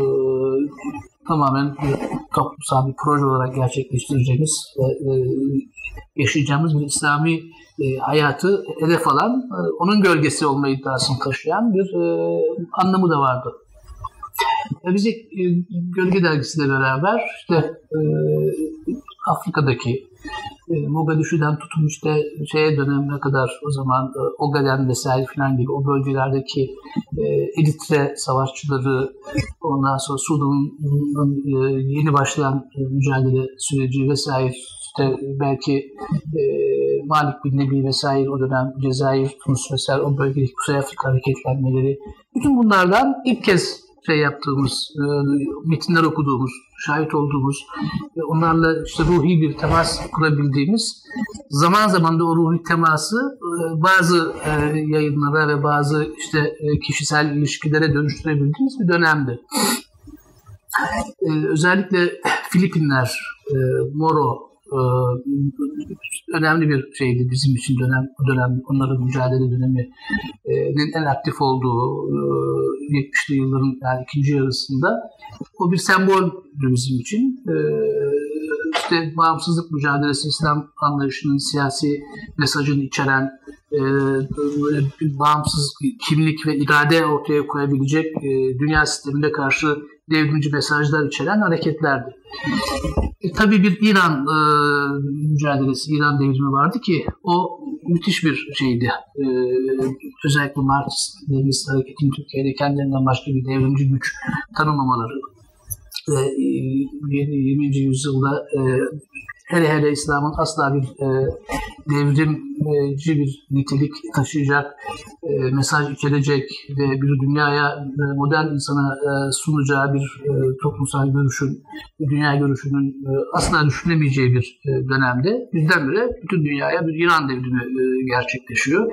tamamen bir toplumsal bir proje olarak gerçekleştireceğimiz ve e, yaşayacağımız bir İslami e, hayatı hedef alan, e, onun gölgesi olma iddiasını taşıyan bir e, anlamı da vardı. E, e, Gölge Dergisi'yle beraber işte e, Afrika'daki e, Mogadishu'dan tutun işte şeye dönemine kadar o zaman e, Ogaden vesaire falan gibi o bölgelerdeki e, Eritre savaşçıları ondan sonra Sudan'ın e, yeni başlayan e, mücadele süreci vesaire işte belki e, Malik bin Nebi vesaire o dönem Cezayir, Tunus vesaire o bölgedeki Kuzey Afrika hareketlenmeleri bütün bunlardan ilk kez şey yaptığımız, e, metinler okuduğumuz, şahit olduğumuz, e, onlarla işte ruhi bir temas kurabildiğimiz, zaman zaman da o ruhi teması e, bazı e, yayınlara ve bazı işte kişisel ilişkilere dönüştürebildiğimiz bir dönemdi. Özellikle Filipinler, Moro, e, önemli bir şeydi bizim için dönem dönem onların mücadele dönemi e, en aktif olduğu e, 70'li yılların yani ikinci yarısında o bir sembol bizim için. E, işte bağımsızlık mücadelesi İslam anlayışının siyasi mesajını içeren e, bir bağımsız kimlik ve irade ortaya koyabilecek e, dünya sistemine karşı devrimci mesajlar içeren hareketlerdi. E, tabii bir İran e, mücadelesi, İran devrimi vardı ki o müthiş bir şeydi. E, özellikle Marksist Leninist hareketin Türkiye'de kendilerinden başka bir devrimci güç tanımamaları ve 20. E, yüzyılda e, hele hele İslam'ın asla bir e, devrimci bir nitelik taşıyacak, e, mesaj içerecek ve bir dünyaya e, modern insana e, sunacağı bir e, toplumsal görüşün, dünya görüşünün e, asla düşünemeyeceği bir e, dönemde birdenbire bütün dünyaya bir İran devrimi e, gerçekleşiyor.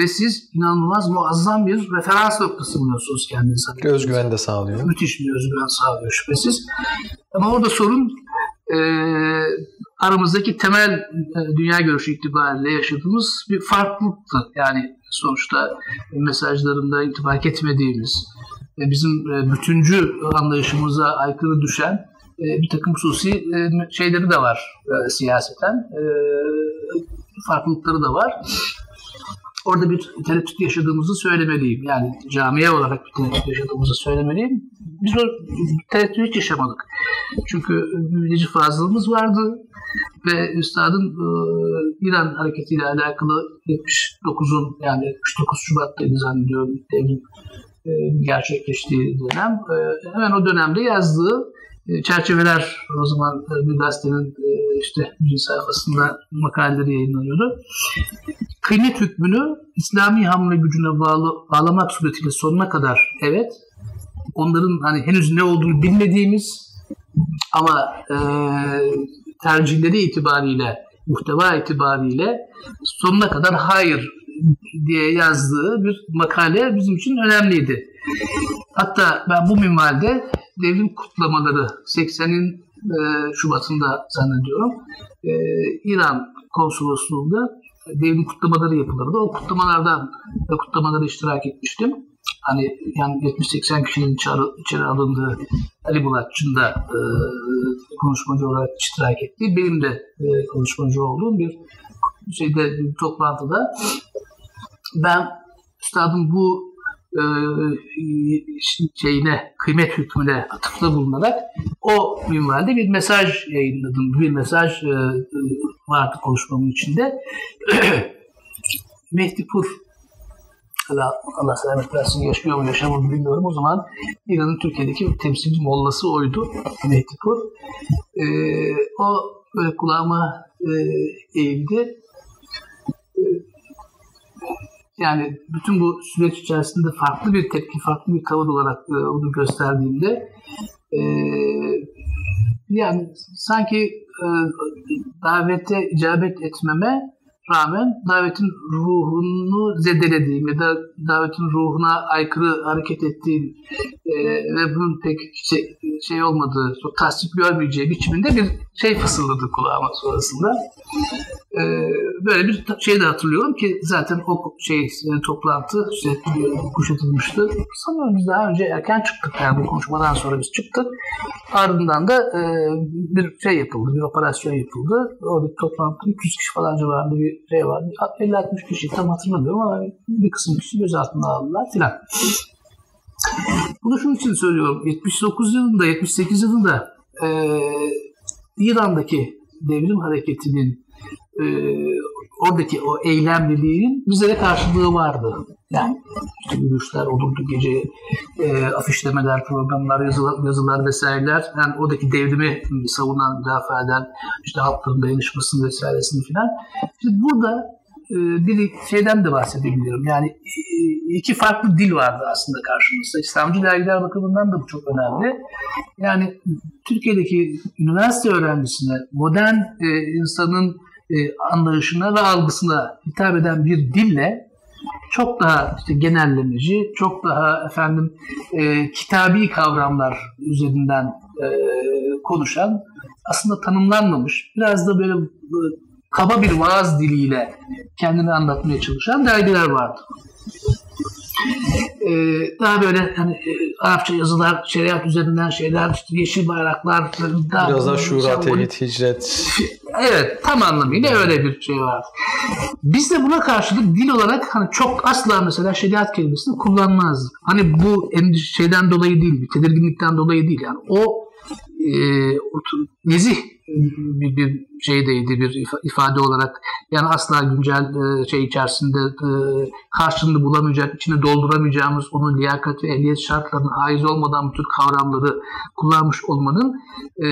Ve siz inanılmaz muazzam bir referans noktası buluyorsunuz kendinize. Özgüven de sağlıyor. Müthiş bir özgüven sağlıyor şüphesiz. Ama orada sorun e, aramızdaki temel e, dünya görüşü itibariyle yaşadığımız bir farklılıktı. Yani sonuçta mesajlarında itibak etmediğimiz ve bizim e, bütüncü anlayışımıza aykırı düşen e, bir takım hususi e, şeyleri de var e, siyaseten. E, farklılıkları da var orada bir tereddüt yaşadığımızı söylemeliyim. Yani camiye olarak bir tereddüt yaşadığımızı söylemeliyim. Biz o tereddütü hiç yaşamadık. Çünkü bilgici fazlalığımız vardı ve Üstad'ın e, İran hareketiyle alakalı 79'un yani 79 Şubat'taydı zannediyorum devrim e, gerçekleştiği dönem. E, hemen o dönemde yazdığı çerçeveler o zaman e, bir gazetenin e, işte bir sayfasında makaleleri yayınlanıyordu. Kıymet hükmünü İslami hamle gücüne bağlı, bağlamak suretiyle sonuna kadar evet onların hani henüz ne olduğunu bilmediğimiz ama e, tercihleri itibariyle muhteva itibariyle sonuna kadar hayır diye yazdığı bir makale bizim için önemliydi. Hatta ben bu minvalde devrim kutlamaları 80'in e, Şubat'ında zannediyorum e, İran konsolosluğunda devrim kutlamaları yapılırdı. O kutlamalardan ve kutlamalara iştirak etmiştim. Hani yani 70-80 kişinin içeri, içeri alındığı Ali Bulatçı'nın da e, konuşmacı olarak iştirak ettiği, benim de e, konuşmacı olduğum bir şeyde bir toplantıda ben üstadım bu e, şeyine, kıymet hükmüne atıfta bulunarak o minvalde bir mesaj yayınladım. Bir mesaj e, vardı konuşmamın içinde. Mehdi Pur Allah, Allah selamet versin yaşıyor mu yaşamıyor mu bilmiyorum. O zaman İran'ın Türkiye'deki temsilci mollası oydu Mehdi Pur. E, o böyle kulağıma e, eğildi yani bütün bu süreç içerisinde farklı bir tepki, farklı bir tavır olarak e, onu gösterdiğimde e, yani sanki e, davete icabet etmeme rağmen davetin ruhunu zedelediğim ya da davetin ruhuna aykırı hareket ettiğim e, ve bunun pek şey, şey olmadığı, çok tasdik görmeyeceği biçiminde bir şey fısıldadı kulağıma sonrasında. E, böyle bir şey de hatırlıyorum ki zaten o şey yani toplantı işte, kuşatılmıştı. Sanıyorum biz daha önce erken çıktık yani bu konuşmadan sonra biz çıktık. Ardından da e, bir şey yapıldı, bir operasyon yapıldı. Orada toplantı 300 kişi falan civarında bir şey vardı. 50-60 kişi tam hatırlamıyorum ama bir kısım kişi gözaltına aldılar filan. Bunu şunun için söylüyorum. 79 yılında, 78 yılında e, İran'daki devrim hareketinin e, oradaki o eylemliliğin bize de karşılığı vardı. Yani işte yürüyüşler olurdu gece e, afişlemeler, programlar, yazılar, yazılar vesaireler. Yani oradaki devrimi savunan, müdafaa eden işte halkların dayanışmasını vesairesini filan. Şimdi burada e, bir şeyden de bahsedebiliyorum. Yani e, iki farklı dil vardı aslında karşımızda. İslamcı dergiler bakımından da bu çok önemli. Yani Türkiye'deki üniversite öğrencisine modern e, insanın e, anlayışına ve algısına hitap eden bir dille çok daha işte genellemeci, çok daha efendim e, kitabi kavramlar üzerinden e, konuşan aslında tanımlanmamış, biraz da böyle e, kaba bir vaaz diliyle kendini anlatmaya çalışan dergiler vardı. Ee, daha böyle hani e, Arapça yazılar, şeriat üzerinden şeyler, işte yeşil bayraklar. Daha Biraz daha şura, tevhid, hicret. Evet, tam anlamıyla öyle bir şey var. Biz de buna karşılık dil olarak hani çok asla mesela şeriat kelimesini kullanmazdık. Hani bu şeyden dolayı değil, bir tedirginlikten dolayı değil. Yani o e, nezih bir, bir şeydeydi bir ifade olarak yani asla güncel e, şey içerisinde e, karşılığını bulamayacak, içine dolduramayacağımız onun liyakat ve ehliyet şartlarına haiz olmadan bu tür kavramları kullanmış olmanın e,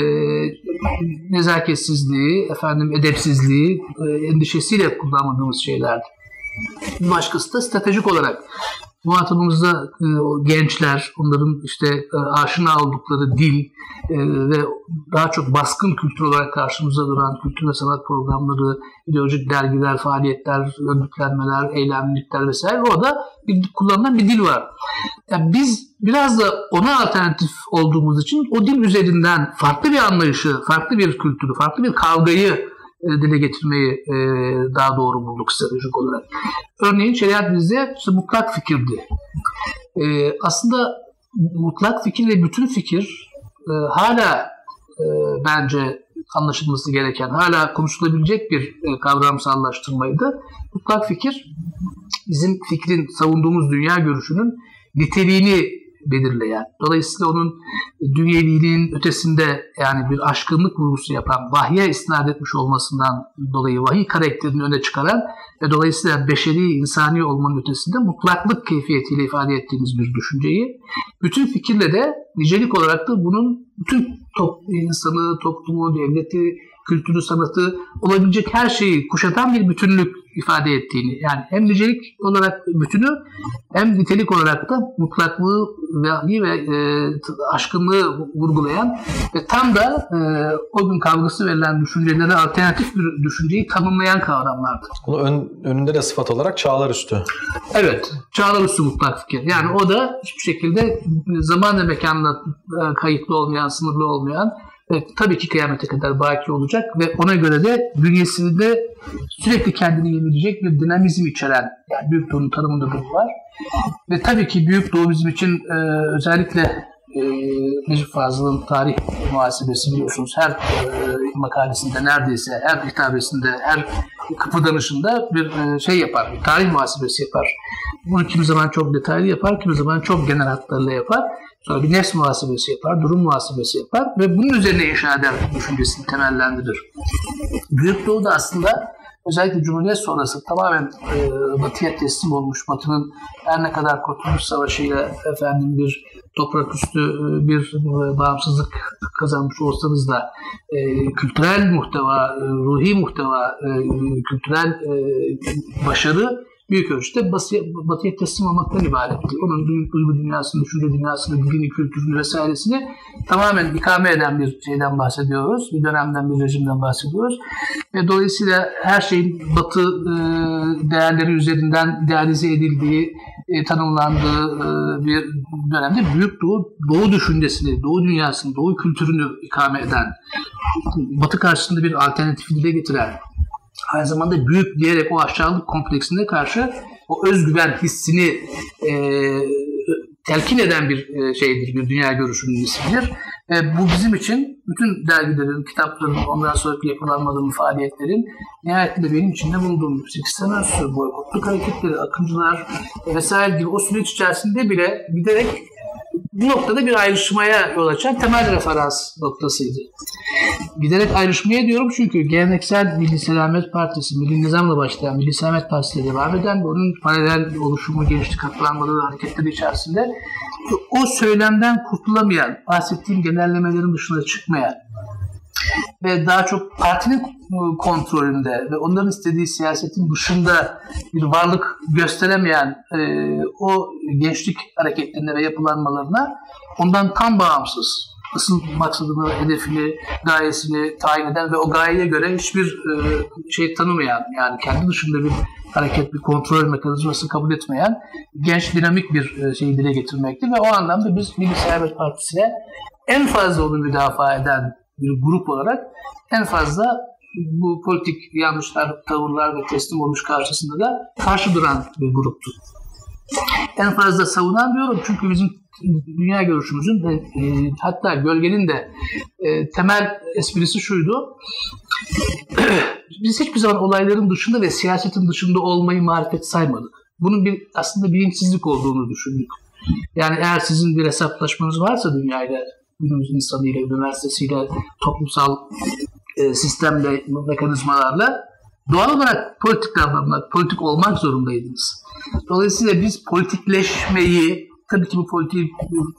nezaketsizliği, efendim edepsizliği, e, endişesiyle kullanmadığımız şeylerdi. Başkası da stratejik olarak muhatabımızda e, gençler, onların işte e, aşina oldukları dil e, ve daha çok baskın kültür olarak karşımıza duran kültür ve sanat programları, ideolojik dergiler, faaliyetler, örgütlenmeler, eylemlilikler vesaire orada bir, kullanılan bir dil var. Yani biz biraz da ona alternatif olduğumuz için o dil üzerinden farklı bir anlayışı, farklı bir kültürü, farklı bir kavgayı dile getirmeyi e, daha doğru bulduk stratejik olarak. Örneğin şeriat bizde işte mutlak fikirdi. E, aslında mutlak fikir ve bütün fikir hala bence anlaşılması gereken, hala konuşulabilecek bir kavramsallaştırmaydı. Mutlak fikir bizim fikrin, savunduğumuz dünya görüşünün niteliğini belirleyen, dolayısıyla onun dünyeliğinin ötesinde yani bir aşkınlık vurgusu yapan, vahye isnat etmiş olmasından dolayı vahiy karakterini öne çıkaran ve dolayısıyla beşeri, insani olmanın ötesinde mutlaklık keyfiyetiyle ifade ettiğimiz bir düşünceyi, bütün fikirle de nicelik olarak da bunun bütün top, insanı, toplumu, devleti, kültürü, sanatı olabilecek her şeyi kuşatan bir bütünlük ifade ettiğini yani hem nicelik olarak bütünü hem nitelik olarak da mutlaklığı ve, ve e, aşkınlığı vurgulayan ve tam da e, o gün kavgası verilen düşüncelere alternatif bir düşünceyi tanımlayan kavramlardır. Bunu ön, önünde de sıfat olarak çağlar üstü. Evet, çağlar üstü mutlak fikir. Yani o da hiçbir şekilde zaman ve mekanla e, kayıtlı olmayan, sınırlı olmayan ve tabii ki kıyamete kadar baki olacak ve ona göre de bünyesinde sürekli kendini yenileyecek bir dinamizm içeren yani Büyük Doğu'nun tanımında bu var. Ve tabii ki Büyük Doğu bizim için e, özellikle e, Necip Fazıl'ın tarih muhasebesi biliyorsunuz her e, makalesinde neredeyse her hitabesinde her kıpırdanışında bir e, şey yapar, bir tarih muhasebesi yapar. Bunu kimi zaman çok detaylı yapar, kimi zaman çok genel hatlarıyla yapar. Sonra bir nefs muhasebesi yapar, durum muhasebesi yapar ve bunun üzerine inşa eder düşüncesini temellendirir. Büyük Doğu da aslında özellikle Cumhuriyet sonrası tamamen e, Batı'ya teslim olmuş, Batı'nın her ne kadar Kurtuluş Savaşı'yla efendim bir toprak üstü e, bir e, bağımsızlık kazanmış olsanız da e, kültürel muhteva, e, ruhi muhteva, e, kültürel e, başarı büyük ölçüde batıya, batıya teslim olmaktan ibaretti. Onun duygu dünyasını, düşünce dünyasını, dilini, kültürünü vesairesini tamamen ikame eden bir şeyden bahsediyoruz. Bir dönemden, bir rejimden bahsediyoruz. Ve dolayısıyla her şeyin batı e, değerleri üzerinden idealize edildiği, e, tanımlandığı e, bir dönemde Büyük Doğu, Doğu düşüncesini, Doğu dünyasını, Doğu kültürünü ikame eden, Batı karşısında bir alternatifi dile getiren, aynı zamanda büyük diyerek o aşağılık kompleksine karşı o özgüven hissini e, telkin eden bir e, şeydir, bir dünya görüşünün ismidir. E, bu bizim için bütün dergilerin, kitapların, ondan sonraki yapılanmaların, faaliyetlerin nihayetinde benim içinde bulunduğum 8 sene önce boykotluk hareketleri, akıncılar vesaire gibi o süreç içerisinde bile giderek bu noktada bir ayrışmaya yol açan temel referans noktasıydı. Giderek ayrışmaya diyorum çünkü geleneksel Milli Selamet Partisi, Milli Nizam'la başlayan Milli Selamet Partisi devam eden ve onun paralel oluşumu, gençlik katlanmaları hareketleri içerisinde o söylemden kurtulamayan, bahsettiğim genellemelerin dışına çıkmayan ve daha çok partinin kontrolünde ve onların istediği siyasetin dışında bir varlık gösteremeyen e, o gençlik hareketlerine ve yapılanmalarına ondan tam bağımsız asıl maksadını, hedefini, gayesini tayin eden ve o gayeye göre hiçbir e, şey tanımayan yani kendi dışında bir hareket, bir kontrol mekanizması kabul etmeyen genç dinamik bir e, şeyi dile getirmekti ve o anlamda biz Milli Seyahat Partisi'ne en fazla onu müdafaa eden bir grup olarak en fazla bu politik yanlışlar, tavırlar ve teslim olmuş karşısında da karşı duran bir gruptu. En fazla savunan diyorum çünkü bizim dünya görüşümüzün ve e, hatta gölgenin de e, temel esprisi şuydu. Biz hiçbir zaman olayların dışında ve siyasetin dışında olmayı marifet saymadık. Bunun bir aslında bilinçsizlik olduğunu düşündük. Yani eğer sizin bir hesaplaşmanız varsa dünyayla, günümüz insanıyla, üniversitesiyle, toplumsal e, sistemle, mekanizmalarla doğal olarak politik davranmak, politik olmak zorundaydınız. Dolayısıyla biz politikleşmeyi tabii ki bu politiği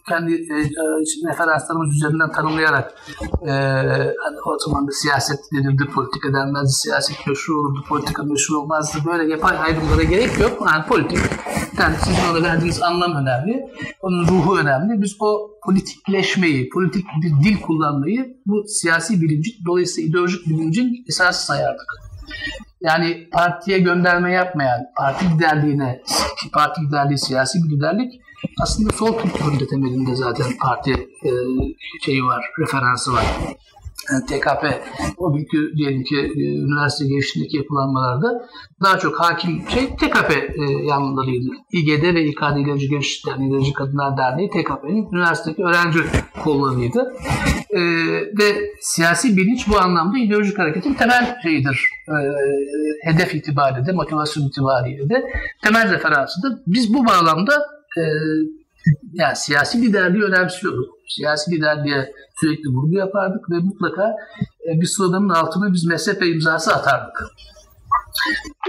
kendi e, e, referanslarımız üzerinden tanımlayarak e, hani o zaman da siyaset denirdi, politika denmezdi, siyaset meşru olurdu, politika meşru olmazdı. Böyle yapay ayrımlara gerek yok. Yani politik, yani sizin ona verdiğiniz anlam önemli, onun ruhu önemli. Biz o politikleşmeyi, politik bir dil kullanmayı bu siyasi bilincin, dolayısıyla ideolojik bilincin esası sayardık. Yani partiye gönderme yapmayan, parti liderliğine, parti liderliği siyasi bir liderlik aslında sol kültüründe temelinde zaten parti e, şeyi var, referansı var. Yani TKP o günkü diyelim ki e, üniversite girişindeki yapılanmalarda daha çok hakim şey TKP e, yanlarıydı. İGD ve İKD İlerici Genç yani İlerici Kadınlar Derneği TKP'nin üniversitedeki öğrenci kollarıydı. E, ve siyasi bilinç bu anlamda ideolojik hareketin temel şeyidir. E, hedef itibariyle de, motivasyon itibariyle de temel referansıdır. Biz bu bağlamda e, yani siyasi liderliği önemsiyorduk. Siyasi liderliğe sürekli vurgu yapardık ve mutlaka e, bir sloganın altına biz mezhep imzası atardık.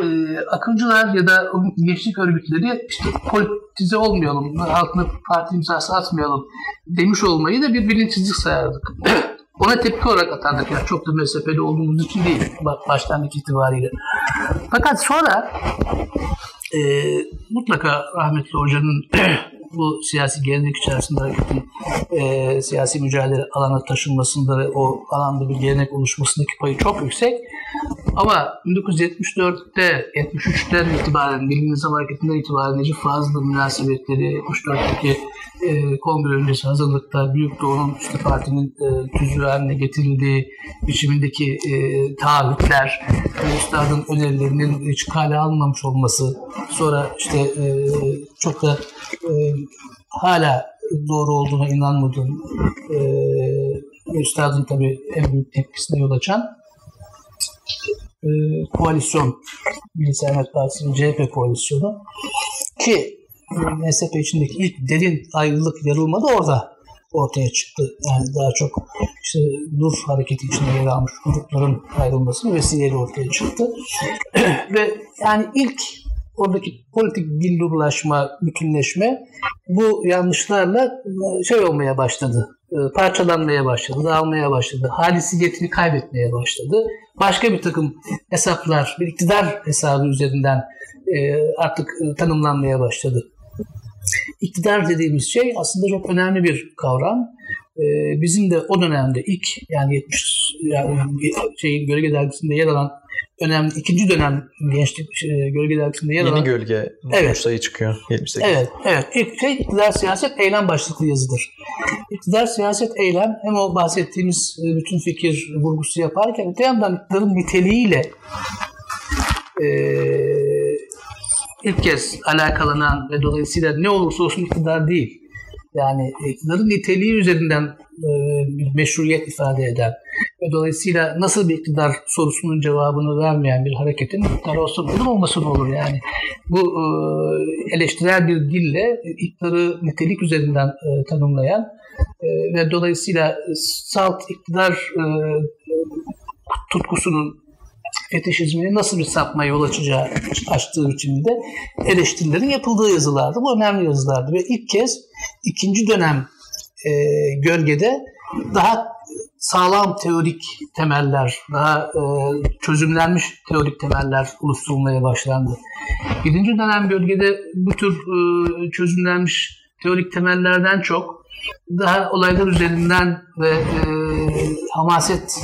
E, akıncılar ya da gençlik örgütleri işte politize olmayalım, altına parti imzası atmayalım demiş olmayı da bir bilinçsizlik sayardık. Ona tepki olarak atardık. Yani çok da mezhepeli olduğumuz için değil başlangıç itibariyle. Fakat sonra e, mutlaka rahmetli hocanın bu siyasi gelenek içerisinde hareketin e, siyasi mücadele alana taşınmasında ve o alanda bir gelenek oluşmasındaki payı çok yüksek. Ama 1974'te, 73'ten itibaren, Milli Nizam Hareketi'nden itibaren Necip Fazıl'ın münasebetleri, 74'teki e, kongre öncesi hazırlıkta Büyük Doğu'nun işte partinin e, tüzüğü haline getirildiği biçimindeki e, taahhütler, e, üstadın önerilerinin hiç kale almamış olması, sonra işte e, çok da e, hala doğru olduğuna inanmadığım e, üstadın tabii en büyük tepkisine yol açan e, koalisyon Milli Selamet Partisi'nin CHP koalisyonu ki MSP içindeki ilk derin ayrılık yarılma da orada ortaya çıktı. Yani daha çok işte Nur hareketi içinde yer almış grupların ayrılması vesileyle ortaya çıktı. Ve yani ilk oradaki politik billurlaşma, bütünleşme bu yanlışlarla şey olmaya başladı. Parçalanmaya başladı, dağılmaya başladı. Halisiyetini kaybetmeye başladı. Başka bir takım hesaplar, bir iktidar hesabı üzerinden artık tanımlanmaya başladı. İktidar dediğimiz şey aslında çok önemli bir kavram. Bizim de o dönemde ilk yani 70 yani şey Gölge Dergisi'nde yer alan önemli ikinci dönem gençlik e, Gölge Dergisi'nde yer Yeni alan Gölge evet. sayı çıkıyor 78. Evet, evet. İlk şey iktidar siyaset eylem başlıklı yazıdır. İktidar siyaset eylem hem o bahsettiğimiz e, bütün fikir vurgusu yaparken öte yandan iktidarın niteliğiyle e, ilk kez alakalanan ve dolayısıyla ne olursa olsun iktidar değil. Yani iktidarın niteliği üzerinden e, bir meşruiyet ifade eden ve dolayısıyla nasıl bir iktidar sorusunun cevabını vermeyen bir hareketin iktidar olsa olur olmasa ne olur yani. Bu e, eleştirel bir dille iktidarı nitelik üzerinden e, tanımlayan e, ve dolayısıyla salt iktidar tutkusunun fetişizmini nasıl bir sapma yol açacağı açtığı biçimde eleştirilerin yapıldığı yazılardı. Bu önemli yazılardı ve ilk kez ikinci dönem e, gölgede daha sağlam teorik temeller, daha e, çözümlenmiş teorik temeller oluşturulmaya başlandı. Birinci dönem bölgede bu tür e, çözümlenmiş teorik temellerden çok daha olaylar üzerinden ve e, hamaset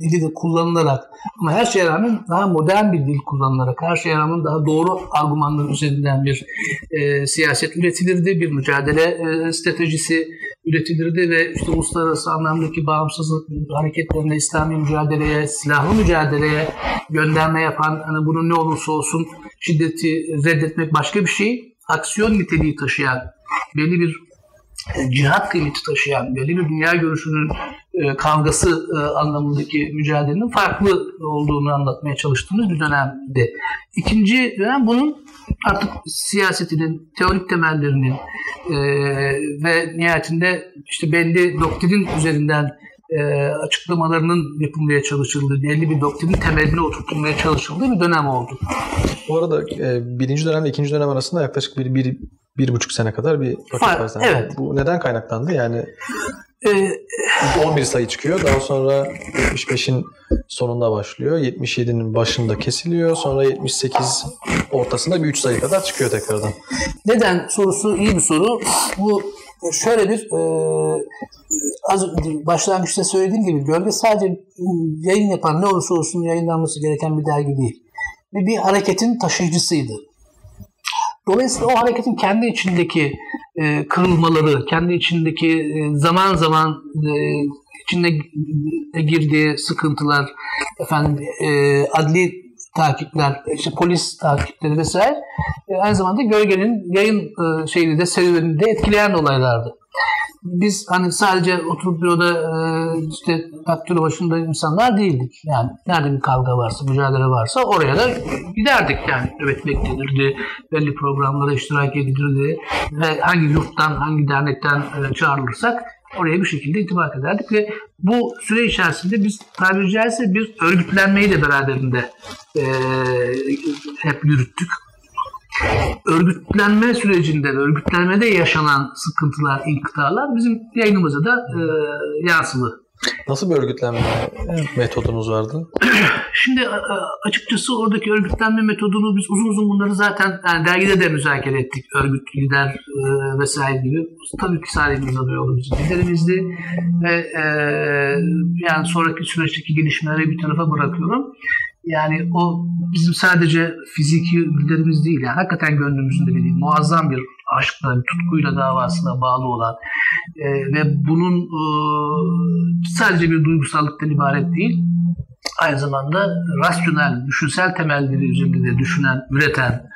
dili de kullanılarak ama her şeye rağmen daha modern bir dil kullanılarak, her şeye rağmen daha doğru argümanlar üzerinden bir e, siyaset üretilirdi, bir mücadele e, stratejisi üretilirdi ve işte uluslararası anlamdaki bağımsızlık hareketlerine, İslami mücadeleye, silahlı mücadeleye gönderme yapan, hani bunun ne olursa olsun şiddeti reddetmek başka bir şey, aksiyon niteliği taşıyan belli bir cihat kıymeti taşıyan belli bir dünya görüşünün e, kavgası e, anlamındaki mücadelenin farklı olduğunu anlatmaya çalıştığımız bir dönemdi. İkinci dönem bunun artık siyasetinin, teorik temellerinin ve nihayetinde işte belli doktrin üzerinden açıklamalarının yapılmaya çalışıldığı, belli bir doktrinin temeline oturtulmaya çalışıldığı bir dönem oldu. Bu arada birinci dönemle ikinci dönem arasında yaklaşık bir, bir bir buçuk sene kadar bir var Evet. Bu neden kaynaklandı? Yani Ee, 11 sayı çıkıyor. Daha sonra 75'in sonunda başlıyor. 77'nin başında kesiliyor. Sonra 78 ortasında bir 3 sayı kadar çıkıyor tekrardan. neden sorusu iyi bir soru. Bu şöyle bir e, az başlangıçta söylediğim gibi gölge sadece yayın yapan ne olursa olsun yayınlanması gereken bir dergi değil. Bir, bir hareketin taşıyıcısıydı. Dolayısıyla o hareketin kendi içindeki e, kırılmaları, kendi içindeki e, zaman zaman e, içinde girdiği sıkıntılar, efendim e, adli takipler, işte polis takipleri vesaire e, aynı zamanda gölgenin yayın e, şeyini de serüvenini de etkileyen olaylardı biz hani sadece oturup büroda e, işte daktilo başında insanlar değildik. Yani nerede bir kavga varsa, mücadele varsa oraya da giderdik yani. Nöbet beklenirdi, belli programlara iştirak edilirdi ve hangi yurttan, hangi dernekten e, çağrılırsak oraya bir şekilde itibar ederdik ve bu süre içerisinde biz tabiri caizse bir örgütlenmeyi de beraberinde e, hep yürüttük örgütlenme sürecinde, örgütlenmede yaşanan sıkıntılar, inkıtalar bizim yayınımıza da e, yansıdı. Nasıl bir örgütlenme metodunuz vardı? Şimdi açıkçası oradaki örgütlenme metodunu biz uzun uzun bunları zaten yani dergide de müzakere ettik. Örgüt, lider e, vesaire gibi. Tabii ki Salih Mirza Beyoğlu bizim liderimizdi. Ve e, yani sonraki süreçteki gelişmeleri bir tarafa bırakıyorum. Yani o bizim sadece fiziki bilgilerimiz değil. Yani hakikaten gönlümüzün de değil. Muazzam bir aşkla, bir tutkuyla davasına bağlı olan e, ve bunun e, sadece bir duygusallıktan ibaret değil. Aynı zamanda rasyonel, düşünsel temelleri üzerinde de düşünen, üreten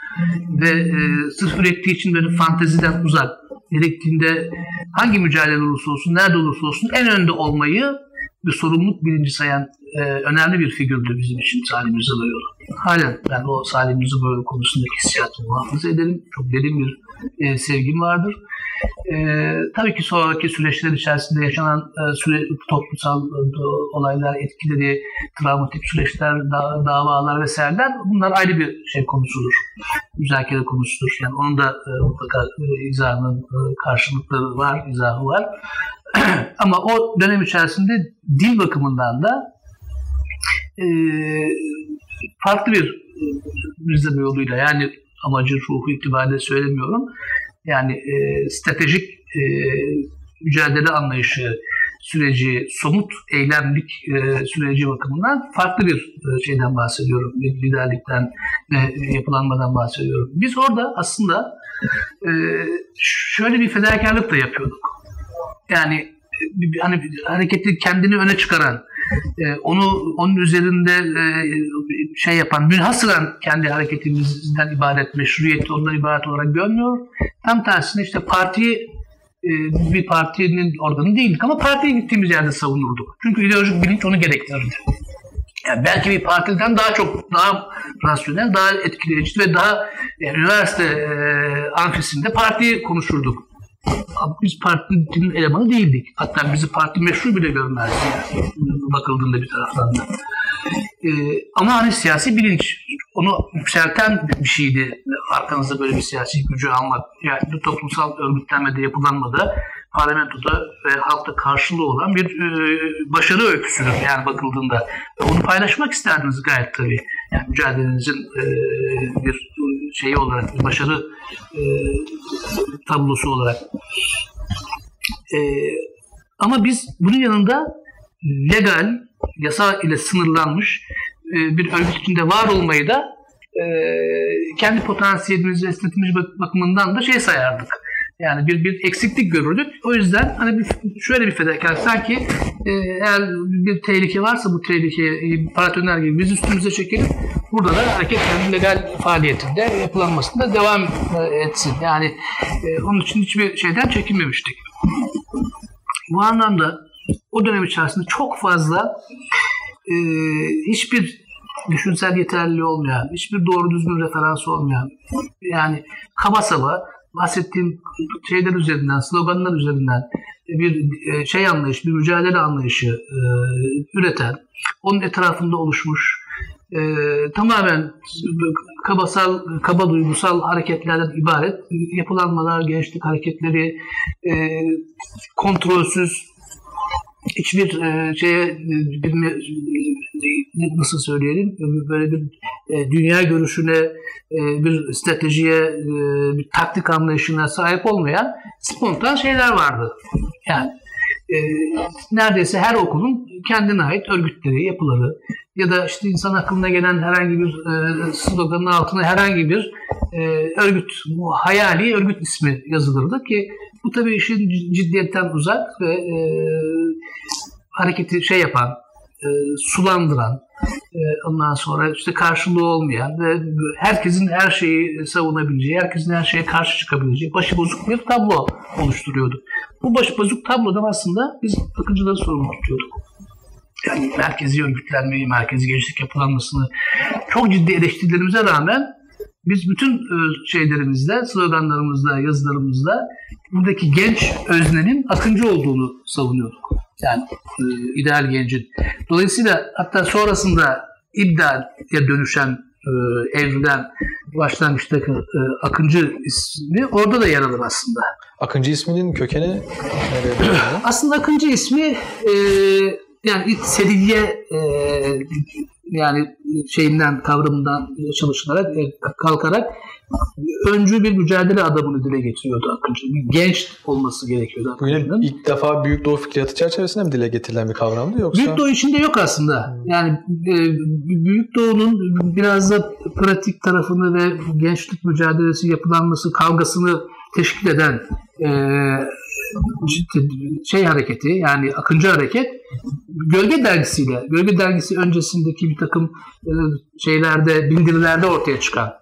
ve e, sırf ürettiği için böyle fanteziden uzak, gerektiğinde hangi mücadele olursa olsun, nerede olursa olsun en önde olmayı bir sorumluluk bilinci sayan e, önemli bir figürdü bizim için Salim Rızalıoğlu. Halen ben o Salim Rızalıoğlu konusundaki hissiyatımı muhafaza ederim. Çok derin bir e, sevgim vardır. E, tabii ki sonraki süreçler içerisinde yaşanan e, süre, toplumsal e, olaylar, etkileri, travmatik süreçler, da, davalar vesaireler bunlar ayrı bir şey konusudur. Müzakere konusudur. Yani onun da e, mutlaka e, izahının e, karşılıkları var, izahı var. Ama o dönem içerisinde dil bakımından da e, farklı bir Mirza yoluyla yani amacı ruhu itibariyle söylemiyorum. Yani e, stratejik e, mücadele anlayışı süreci, somut eylemlik e, süreci bakımından farklı bir e, şeyden bahsediyorum. Bir liderlikten ve yapılanmadan bahsediyorum. Biz orada aslında e, şöyle bir fedakarlık da yapıyorduk. Yani hani hareketi kendini öne çıkaran, e, onu onun üzerinde e, şey yapan, münhasıran kendi hareketimizden ibaret, meşruiyeti ondan ibaret olarak görmüyor. Tam tersine işte partiyi e, bir partinin organı değildik ama partiye gittiğimiz yerde savunurduk. Çünkü ideolojik bilinç onu gerektirirdi. Yani belki bir partiden daha çok, daha rasyonel, daha etkileyici ve daha yani üniversite e, amfisinde partiyi konuşurduk. Biz partinin elemanı değildik. Hatta bizi parti meşru bile görmezdi yani. Bakıldığında bir taraftan da. Ee, ama hani siyasi bilinç onu yükselten bir şeydi. Arkanızda böyle bir siyasi gücü almak. Yani toplumsal örgütlenmede, yapılanmada parlamentoda ve halkta karşılığı olan bir e, başarı öyküsüdür yani bakıldığında. Onu paylaşmak isterdiniz gayet tabii. Yani mücadelenizin e, bir şeyi olarak, başarı e, tablosu olarak. E, ama biz bunun yanında legal, yasa ile sınırlanmış e, bir örgüt içinde var olmayı da e, kendi potansiyelimiz ve esnetimiz bakımından da şey sayardık. Yani bir, bir eksiklik görürdük. O yüzden hani bir, şöyle bir fedakar sanki e, eğer bir tehlike varsa bu tehlikeyi paratoner gibi biz üstümüze çekelim. Burada da hareket yani legal faaliyetinde yapılanmasında devam etsin. Yani e, onun için hiçbir şeyden çekinmemiştik. Bu anlamda o dönem içerisinde çok fazla e, hiçbir düşünsel yeterliliği olmayan, hiçbir doğru düzgün referans olmayan, yani kaba saba bahsettiğim şeyler üzerinden, sloganlar üzerinden bir e, şey anlayış, bir mücadele anlayışı e, üreten, onun etrafında oluşmuş e, tamamen kabasal, kaba duygusal hareketlerden ibaret. Yapılanmalar, gençlik hareketleri, kontrolsüz hiçbir e, şeye bir, nasıl söyleyelim böyle bir e, dünya görüşüne e, bir stratejiye e, bir taktik anlayışına sahip olmayan spontan şeyler vardı. Yani e, neredeyse her okulun kendine ait örgütleri, yapıları ya da işte insan aklına gelen herhangi bir e, sloganın altına herhangi bir e, örgüt, hayali örgüt ismi yazılırdı ki bu tabii işin ciddiyetten uzak ve e, hareketi şey yapan, e, sulandıran, e, ondan sonra işte karşılığı olmayan ve herkesin her şeyi savunabileceği, herkesin her şeye karşı çıkabileceği başıbozuk bir tablo oluşturuyordu. Bu başıbozuk tablodan aslında biz akıncıları sorumlu tutuyorduk. Yani merkezi örgütlenmeyi, merkezi gençlik yapılanmasını çok ciddi eleştirilerimize rağmen biz bütün e, şeylerimizde, sloganlarımızda, yazılarımızda buradaki genç öznenin akıncı olduğunu savunuyorduk. Yani e, ideal gencin. Dolayısıyla hatta sonrasında iddiaya dönüşen, e, evrilen başlangıçtaki e, Akıncı ismi orada da yer alır aslında. Akıncı isminin kökeni nereye Aslında Akıncı ismi e, yani e, yani şeyinden kavramından çalışılarak e, kalkarak öncü bir mücadele adamını dile getiriyordu Akıncı. Genç olması gerekiyordu Akıncı'nın. ilk defa Büyük Doğu Fikriyatı çerçevesinde mi dile getirilen bir kavramdı yoksa? Büyük Doğu içinde yok aslında. Yani e, Büyük Doğu'nun biraz da pratik tarafını ve gençlik mücadelesi yapılanması, kavgasını teşkil eden e, şey hareketi yani Akıncı hareket Gölge dergisiyle Gölge dergisi öncesindeki bir takım e, şeylerde bildirilerde ortaya çıkan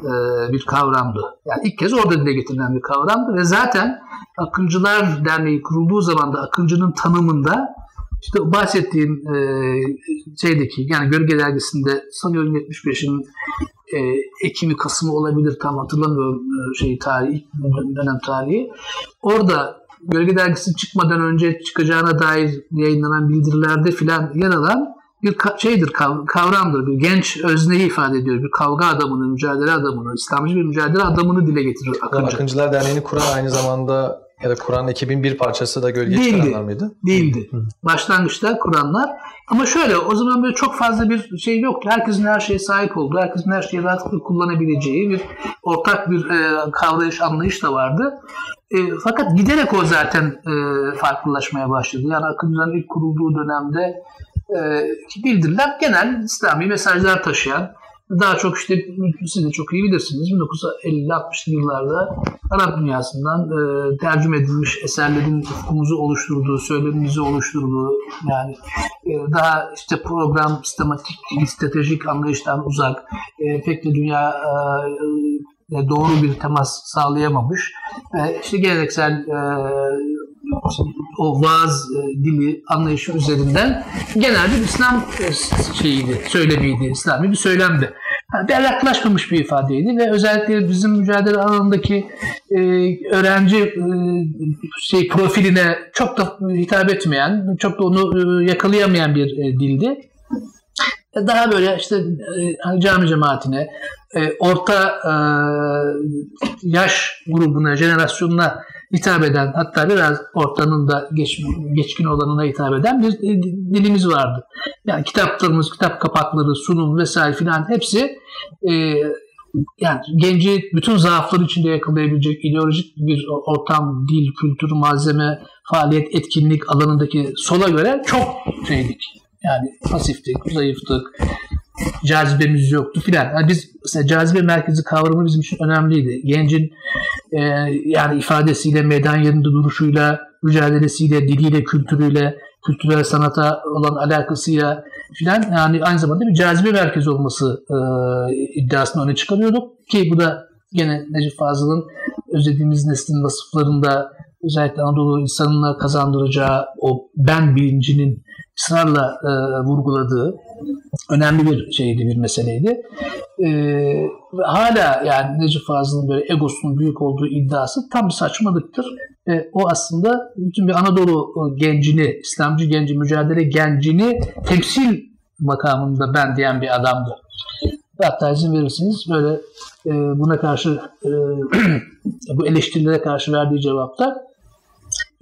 e, bir kavramdı. Yani ilk kez orada dile getirilen bir kavramdı ve zaten Akıncılar Derneği kurulduğu zaman da Akıncı'nın tanımında işte bahsettiğim e, şeydeki yani Gölge dergisinde sanıyorum 75'in e, Ekim'i Kasım'ı olabilir tam hatırlamıyorum e, şey tarihi dönem tarihi. Orada Gölge Dergisi çıkmadan önce çıkacağına dair yayınlanan bildirilerde filan yer alan bir şeydir, kavramdır. Bir genç özneyi ifade ediyor. Bir kavga adamını, mücadele adamını, İslamcı bir mücadele adamını dile getirir Akıncı. Akıncılar Derneği'ni kuran aynı zamanda ya da Kur'an ekibin bir parçası da gölge Değildi. çıkaranlar mıydı? Değildi. Hı. Başlangıçta kuranlar. Ama şöyle o zaman böyle çok fazla bir şey yoktu. Herkesin her şeye sahip olduğu, herkesin her şeyi rahatlıkla kullanabileceği bir ortak bir e, kavrayış, anlayış da vardı. E, fakat giderek o zaten e, farklılaşmaya başladı. Yani Akıncı'nın ilk kurulduğu dönemde e, bildiriler genel İslami mesajlar taşıyan daha çok işte siz de çok iyi bilirsiniz 1950-60'lı yıllarda Arap dünyasından e, tercüme edilmiş eserlerin ufkumuzu oluşturduğu, söylemimizi oluşturduğu yani e, daha işte program, sistematik, stratejik anlayıştan uzak, e, pek de dünya e, doğru bir temas sağlayamamış. E, işte geleneksel e, o vaaz e, dili anlayışı üzerinden genel bir İslam e, şeyiydi, söylemiydi, İslami bir söylemdi. Yani yaklaşmamış bir ifadeydi ve özellikle bizim mücadele alanındaki e, öğrenci e, şey profiline çok da hitap etmeyen, çok da onu e, yakalayamayan bir e, dildi. Daha böyle işte e, cami cemaatine, e, orta e, yaş grubuna, jenerasyonuna hitap eden hatta biraz ortanın da geç, geçkin olanına hitap eden bir dilimiz vardı. Yani kitaplarımız, kitap kapakları, sunum vesaire filan hepsi e, yani genci bütün zaafları içinde yakalayabilecek ideolojik bir ortam, dil, kültür, malzeme, faaliyet, etkinlik alanındaki sola göre çok şeydik. Yani pasiftik, zayıftık, cazibemiz yoktu filan. Yani biz mesela cazibe merkezi kavramı bizim için önemliydi. Gencin e, yani ifadesiyle, meydan yerinde duruşuyla, mücadelesiyle, diliyle, kültürüyle, kültürel sanata olan alakasıyla filan yani aynı zamanda bir cazibe merkezi olması e, iddiasını öne çıkarıyorduk ki bu da gene Necip Fazıl'ın özlediğimiz neslin vasıflarında özellikle Anadolu insanına kazandıracağı o ben bilincinin ısrarla e, vurguladığı önemli bir şeydi, bir meseleydi. E, hala yani Necip Fazıl'ın böyle egosunun büyük olduğu iddiası tam bir saçmalıktır. E, o aslında bütün bir Anadolu gencini, İslamcı genci, mücadele gencini temsil makamında ben diyen bir adamdı. Hatta izin verirsiniz böyle e, buna karşı e, bu eleştirilere karşı verdiği cevapta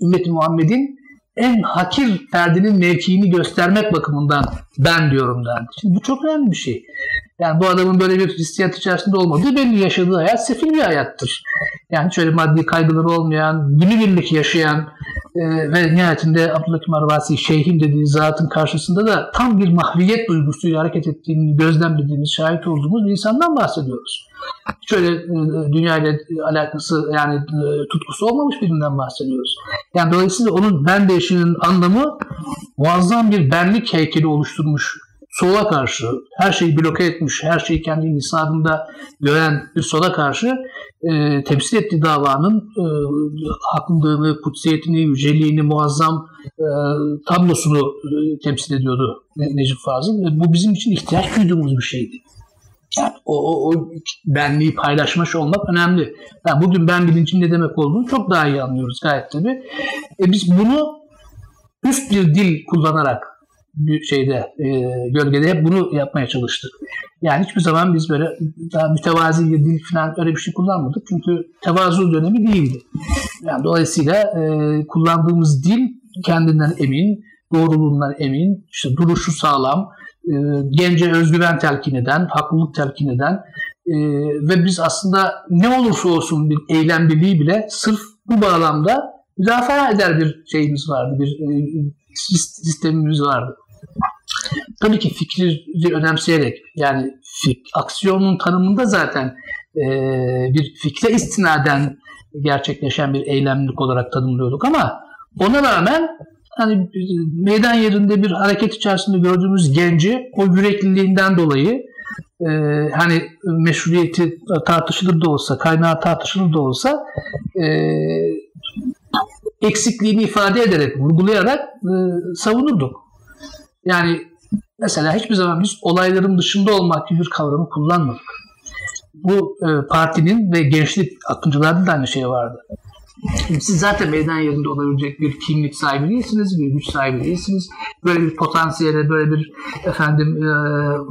Ümmet-i Muhammed'in en hakir ferdinin mevkiini göstermek bakımından ben diyorum dendi. Şimdi bu çok önemli bir şey. Yani bu adamın böyle bir hissiyat içerisinde olmadığı belli yaşadığı hayat sefil bir hayattır. Yani şöyle maddi kaygıları olmayan, günübirlik yaşayan e, ve nihayetinde Abdülhakim Arvasi şeyhim dediği zatın karşısında da tam bir mahviyet duygusuyla hareket ettiğini gözlemlediğimiz, şahit olduğumuz bir insandan bahsediyoruz. Şöyle e, dünya alakası yani e, tutkusu olmamış birinden bahsediyoruz. Yani dolayısıyla onun ben değişinin anlamı muazzam bir benlik heykeli oluşturmuş sola karşı her şeyi bloke etmiş, her şeyi kendi nisabında gören bir sola karşı e, temsil ettiği davanın e, haklılığını, kutsiyetini, yüceliğini, muazzam e, tablosunu e, temsil ediyordu Necip Fazıl. Ve bu bizim için ihtiyaç duyduğumuz bir şeydi. Yani o, o, o benliği paylaşmış olmak önemli. Yani bugün ben bilincin ne demek olduğunu çok daha iyi anlıyoruz gayet tabii. E biz bunu üst bir dil kullanarak bir şeyde e, gölgede hep bunu yapmaya çalıştık. Yani hiçbir zaman biz böyle daha mütevazi bir dil falan öyle bir şey kullanmadık. Çünkü tevazu dönemi değildi. Yani dolayısıyla e, kullandığımız dil kendinden emin, doğruluğundan emin, işte duruşu sağlam, e, gence özgüven telkin eden, haklılık telkin eden e, ve biz aslında ne olursa olsun bir eylem birliği bile sırf bu bağlamda müdafaa eder bir şeyimiz vardı, bir e, sistemimiz vardı. Tabii ki fikri önemseyerek yani fik, aksiyonun tanımında zaten e, bir fikre istinaden gerçekleşen bir eylemlik olarak tanımlıyorduk ama ona rağmen hani meydan yerinde bir hareket içerisinde gördüğümüz genci o yürekliliğinden dolayı e, hani meşruiyeti tartışılır da olsa, kaynağı tartışılır da olsa e, eksikliğini ifade ederek, vurgulayarak e, savunurduk. Yani mesela hiçbir zaman biz olayların dışında olmak gibi bir kavramı kullanmadık. Bu e, partinin ve gençlik akıncılarda da aynı şey vardı. Siz zaten meydan yerinde olabilecek bir kimlik sahibi değilsiniz, bir güç sahibi değilsiniz. Böyle bir potansiyele, böyle bir efendim e,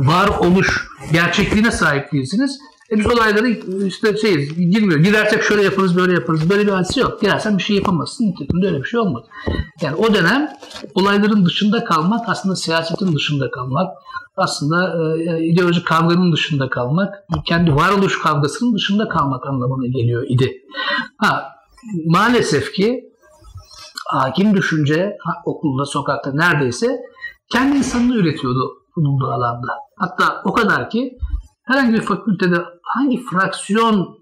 var oluş gerçekliğine sahip değilsiniz. E biz olayları işte şey girmiyor. Girersek şöyle yaparız, böyle yaparız. Böyle bir hadise yok. Girersen bir şey yapamazsın. Nitekim öyle bir şey olmadı. Yani o dönem olayların dışında kalmak aslında siyasetin dışında kalmak. Aslında e, ideolojik kavganın dışında kalmak. Kendi varoluş kavgasının dışında kalmak anlamına geliyor idi. Ha, maalesef ki hakim düşünce okulda, sokakta neredeyse kendi insanını üretiyordu bulunduğu alanda. Hatta o kadar ki herhangi bir fakültede hangi fraksiyon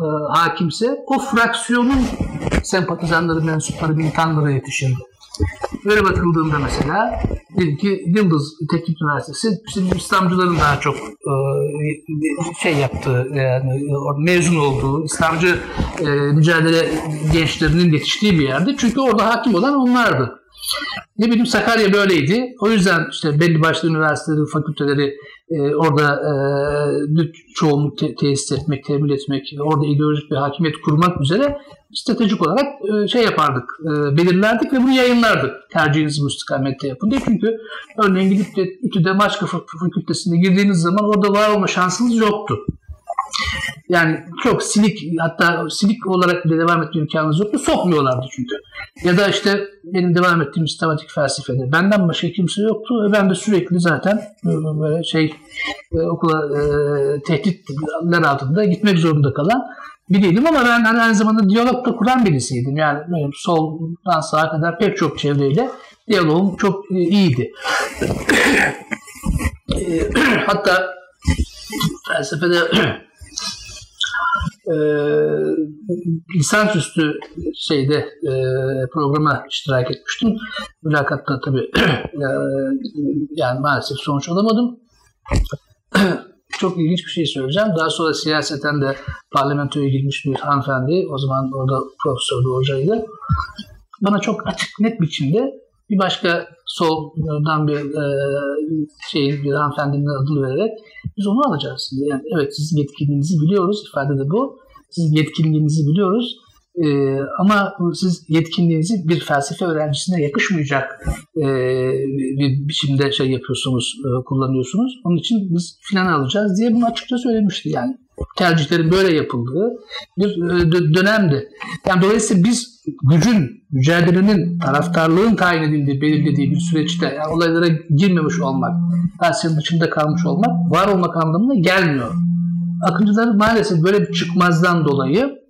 e, hakimse o fraksiyonun sempatizanları, mensupları, militanları yetişirdi. Böyle bakıldığında mesela diyelim ki Yıldız Teknik Üniversitesi İslamcıların daha çok e, şey yaptığı yani mezun olduğu İslamcı e, mücadele gençlerinin yetiştiği bir yerdi. Çünkü orada hakim olan onlardı. Ne bileyim Sakarya böyleydi. O yüzden işte belli başlı üniversiteleri, fakülteleri e, orada e, çoğunluk te- tesis etmek, temin etmek, orada ideolojik bir hakimiyet kurmak üzere stratejik olarak e, şey yapardık, e, belirlerdik ve bunu yayınlardık. Tercihinizi bu istikamette yapın diye. Çünkü örneğin gidip de İTÜ'de başka fakültesine girdiğiniz zaman orada var olma şansınız yoktu. Yani çok silik hatta silik olarak bile devam etme imkanınız yoktu. Sokmuyorlardı çünkü. Ya da işte benim devam ettiğim sistematik felsefede benden başka kimse yoktu. ve Ben de sürekli zaten böyle şey e, okula e, tehditler altında gitmek zorunda kalan biriydim ama ben hani aynı zamanda diyalog da kuran birisiydim. Yani benim soldan sağa kadar pek çok çevreyle diyalogum çok iyiydi. E, Hatta felsefede e, lisansüstü şeyde e, programa iştirak etmiştim. Mülakatta tabii e, yani maalesef sonuç alamadım. Çok ilginç bir şey söyleyeceğim. Daha sonra siyaseten de parlamentoya girmiş bir hanımefendi, o zaman orada profesördü, hocaydı. Bana çok açık, net biçimde bir başka soldan bir e, şey bir hanımefendinin adını vererek biz onu alacağız. Yani evet sizin yetkinliğinizi biliyoruz ifade de bu. Sizin yetkinliğinizi biliyoruz. Ee, ama siz yetkinliğinizi bir felsefe öğrencisine yakışmayacak e, bir biçimde şey yapıyorsunuz, e, kullanıyorsunuz. Onun için biz filan alacağız diye bunu açıkça söylemişti yani. Tercihlerin böyle yapıldığı bir e, dönemdi. Yani dolayısıyla biz gücün, mücadelenin, taraftarlığın tayin edildiği, belirlediği bir süreçte yani olaylara girmemiş olmak, felsefe dışında kalmış olmak, var olmak anlamına gelmiyor. Akıncılar maalesef böyle bir çıkmazdan dolayı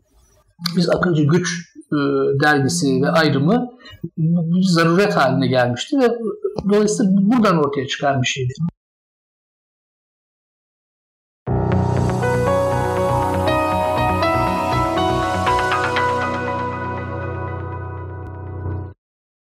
biz Akıncı Güç e, dergisi ve ayrımı bir zaruret haline gelmişti ve dolayısıyla buradan ortaya çıkan bir şeydi.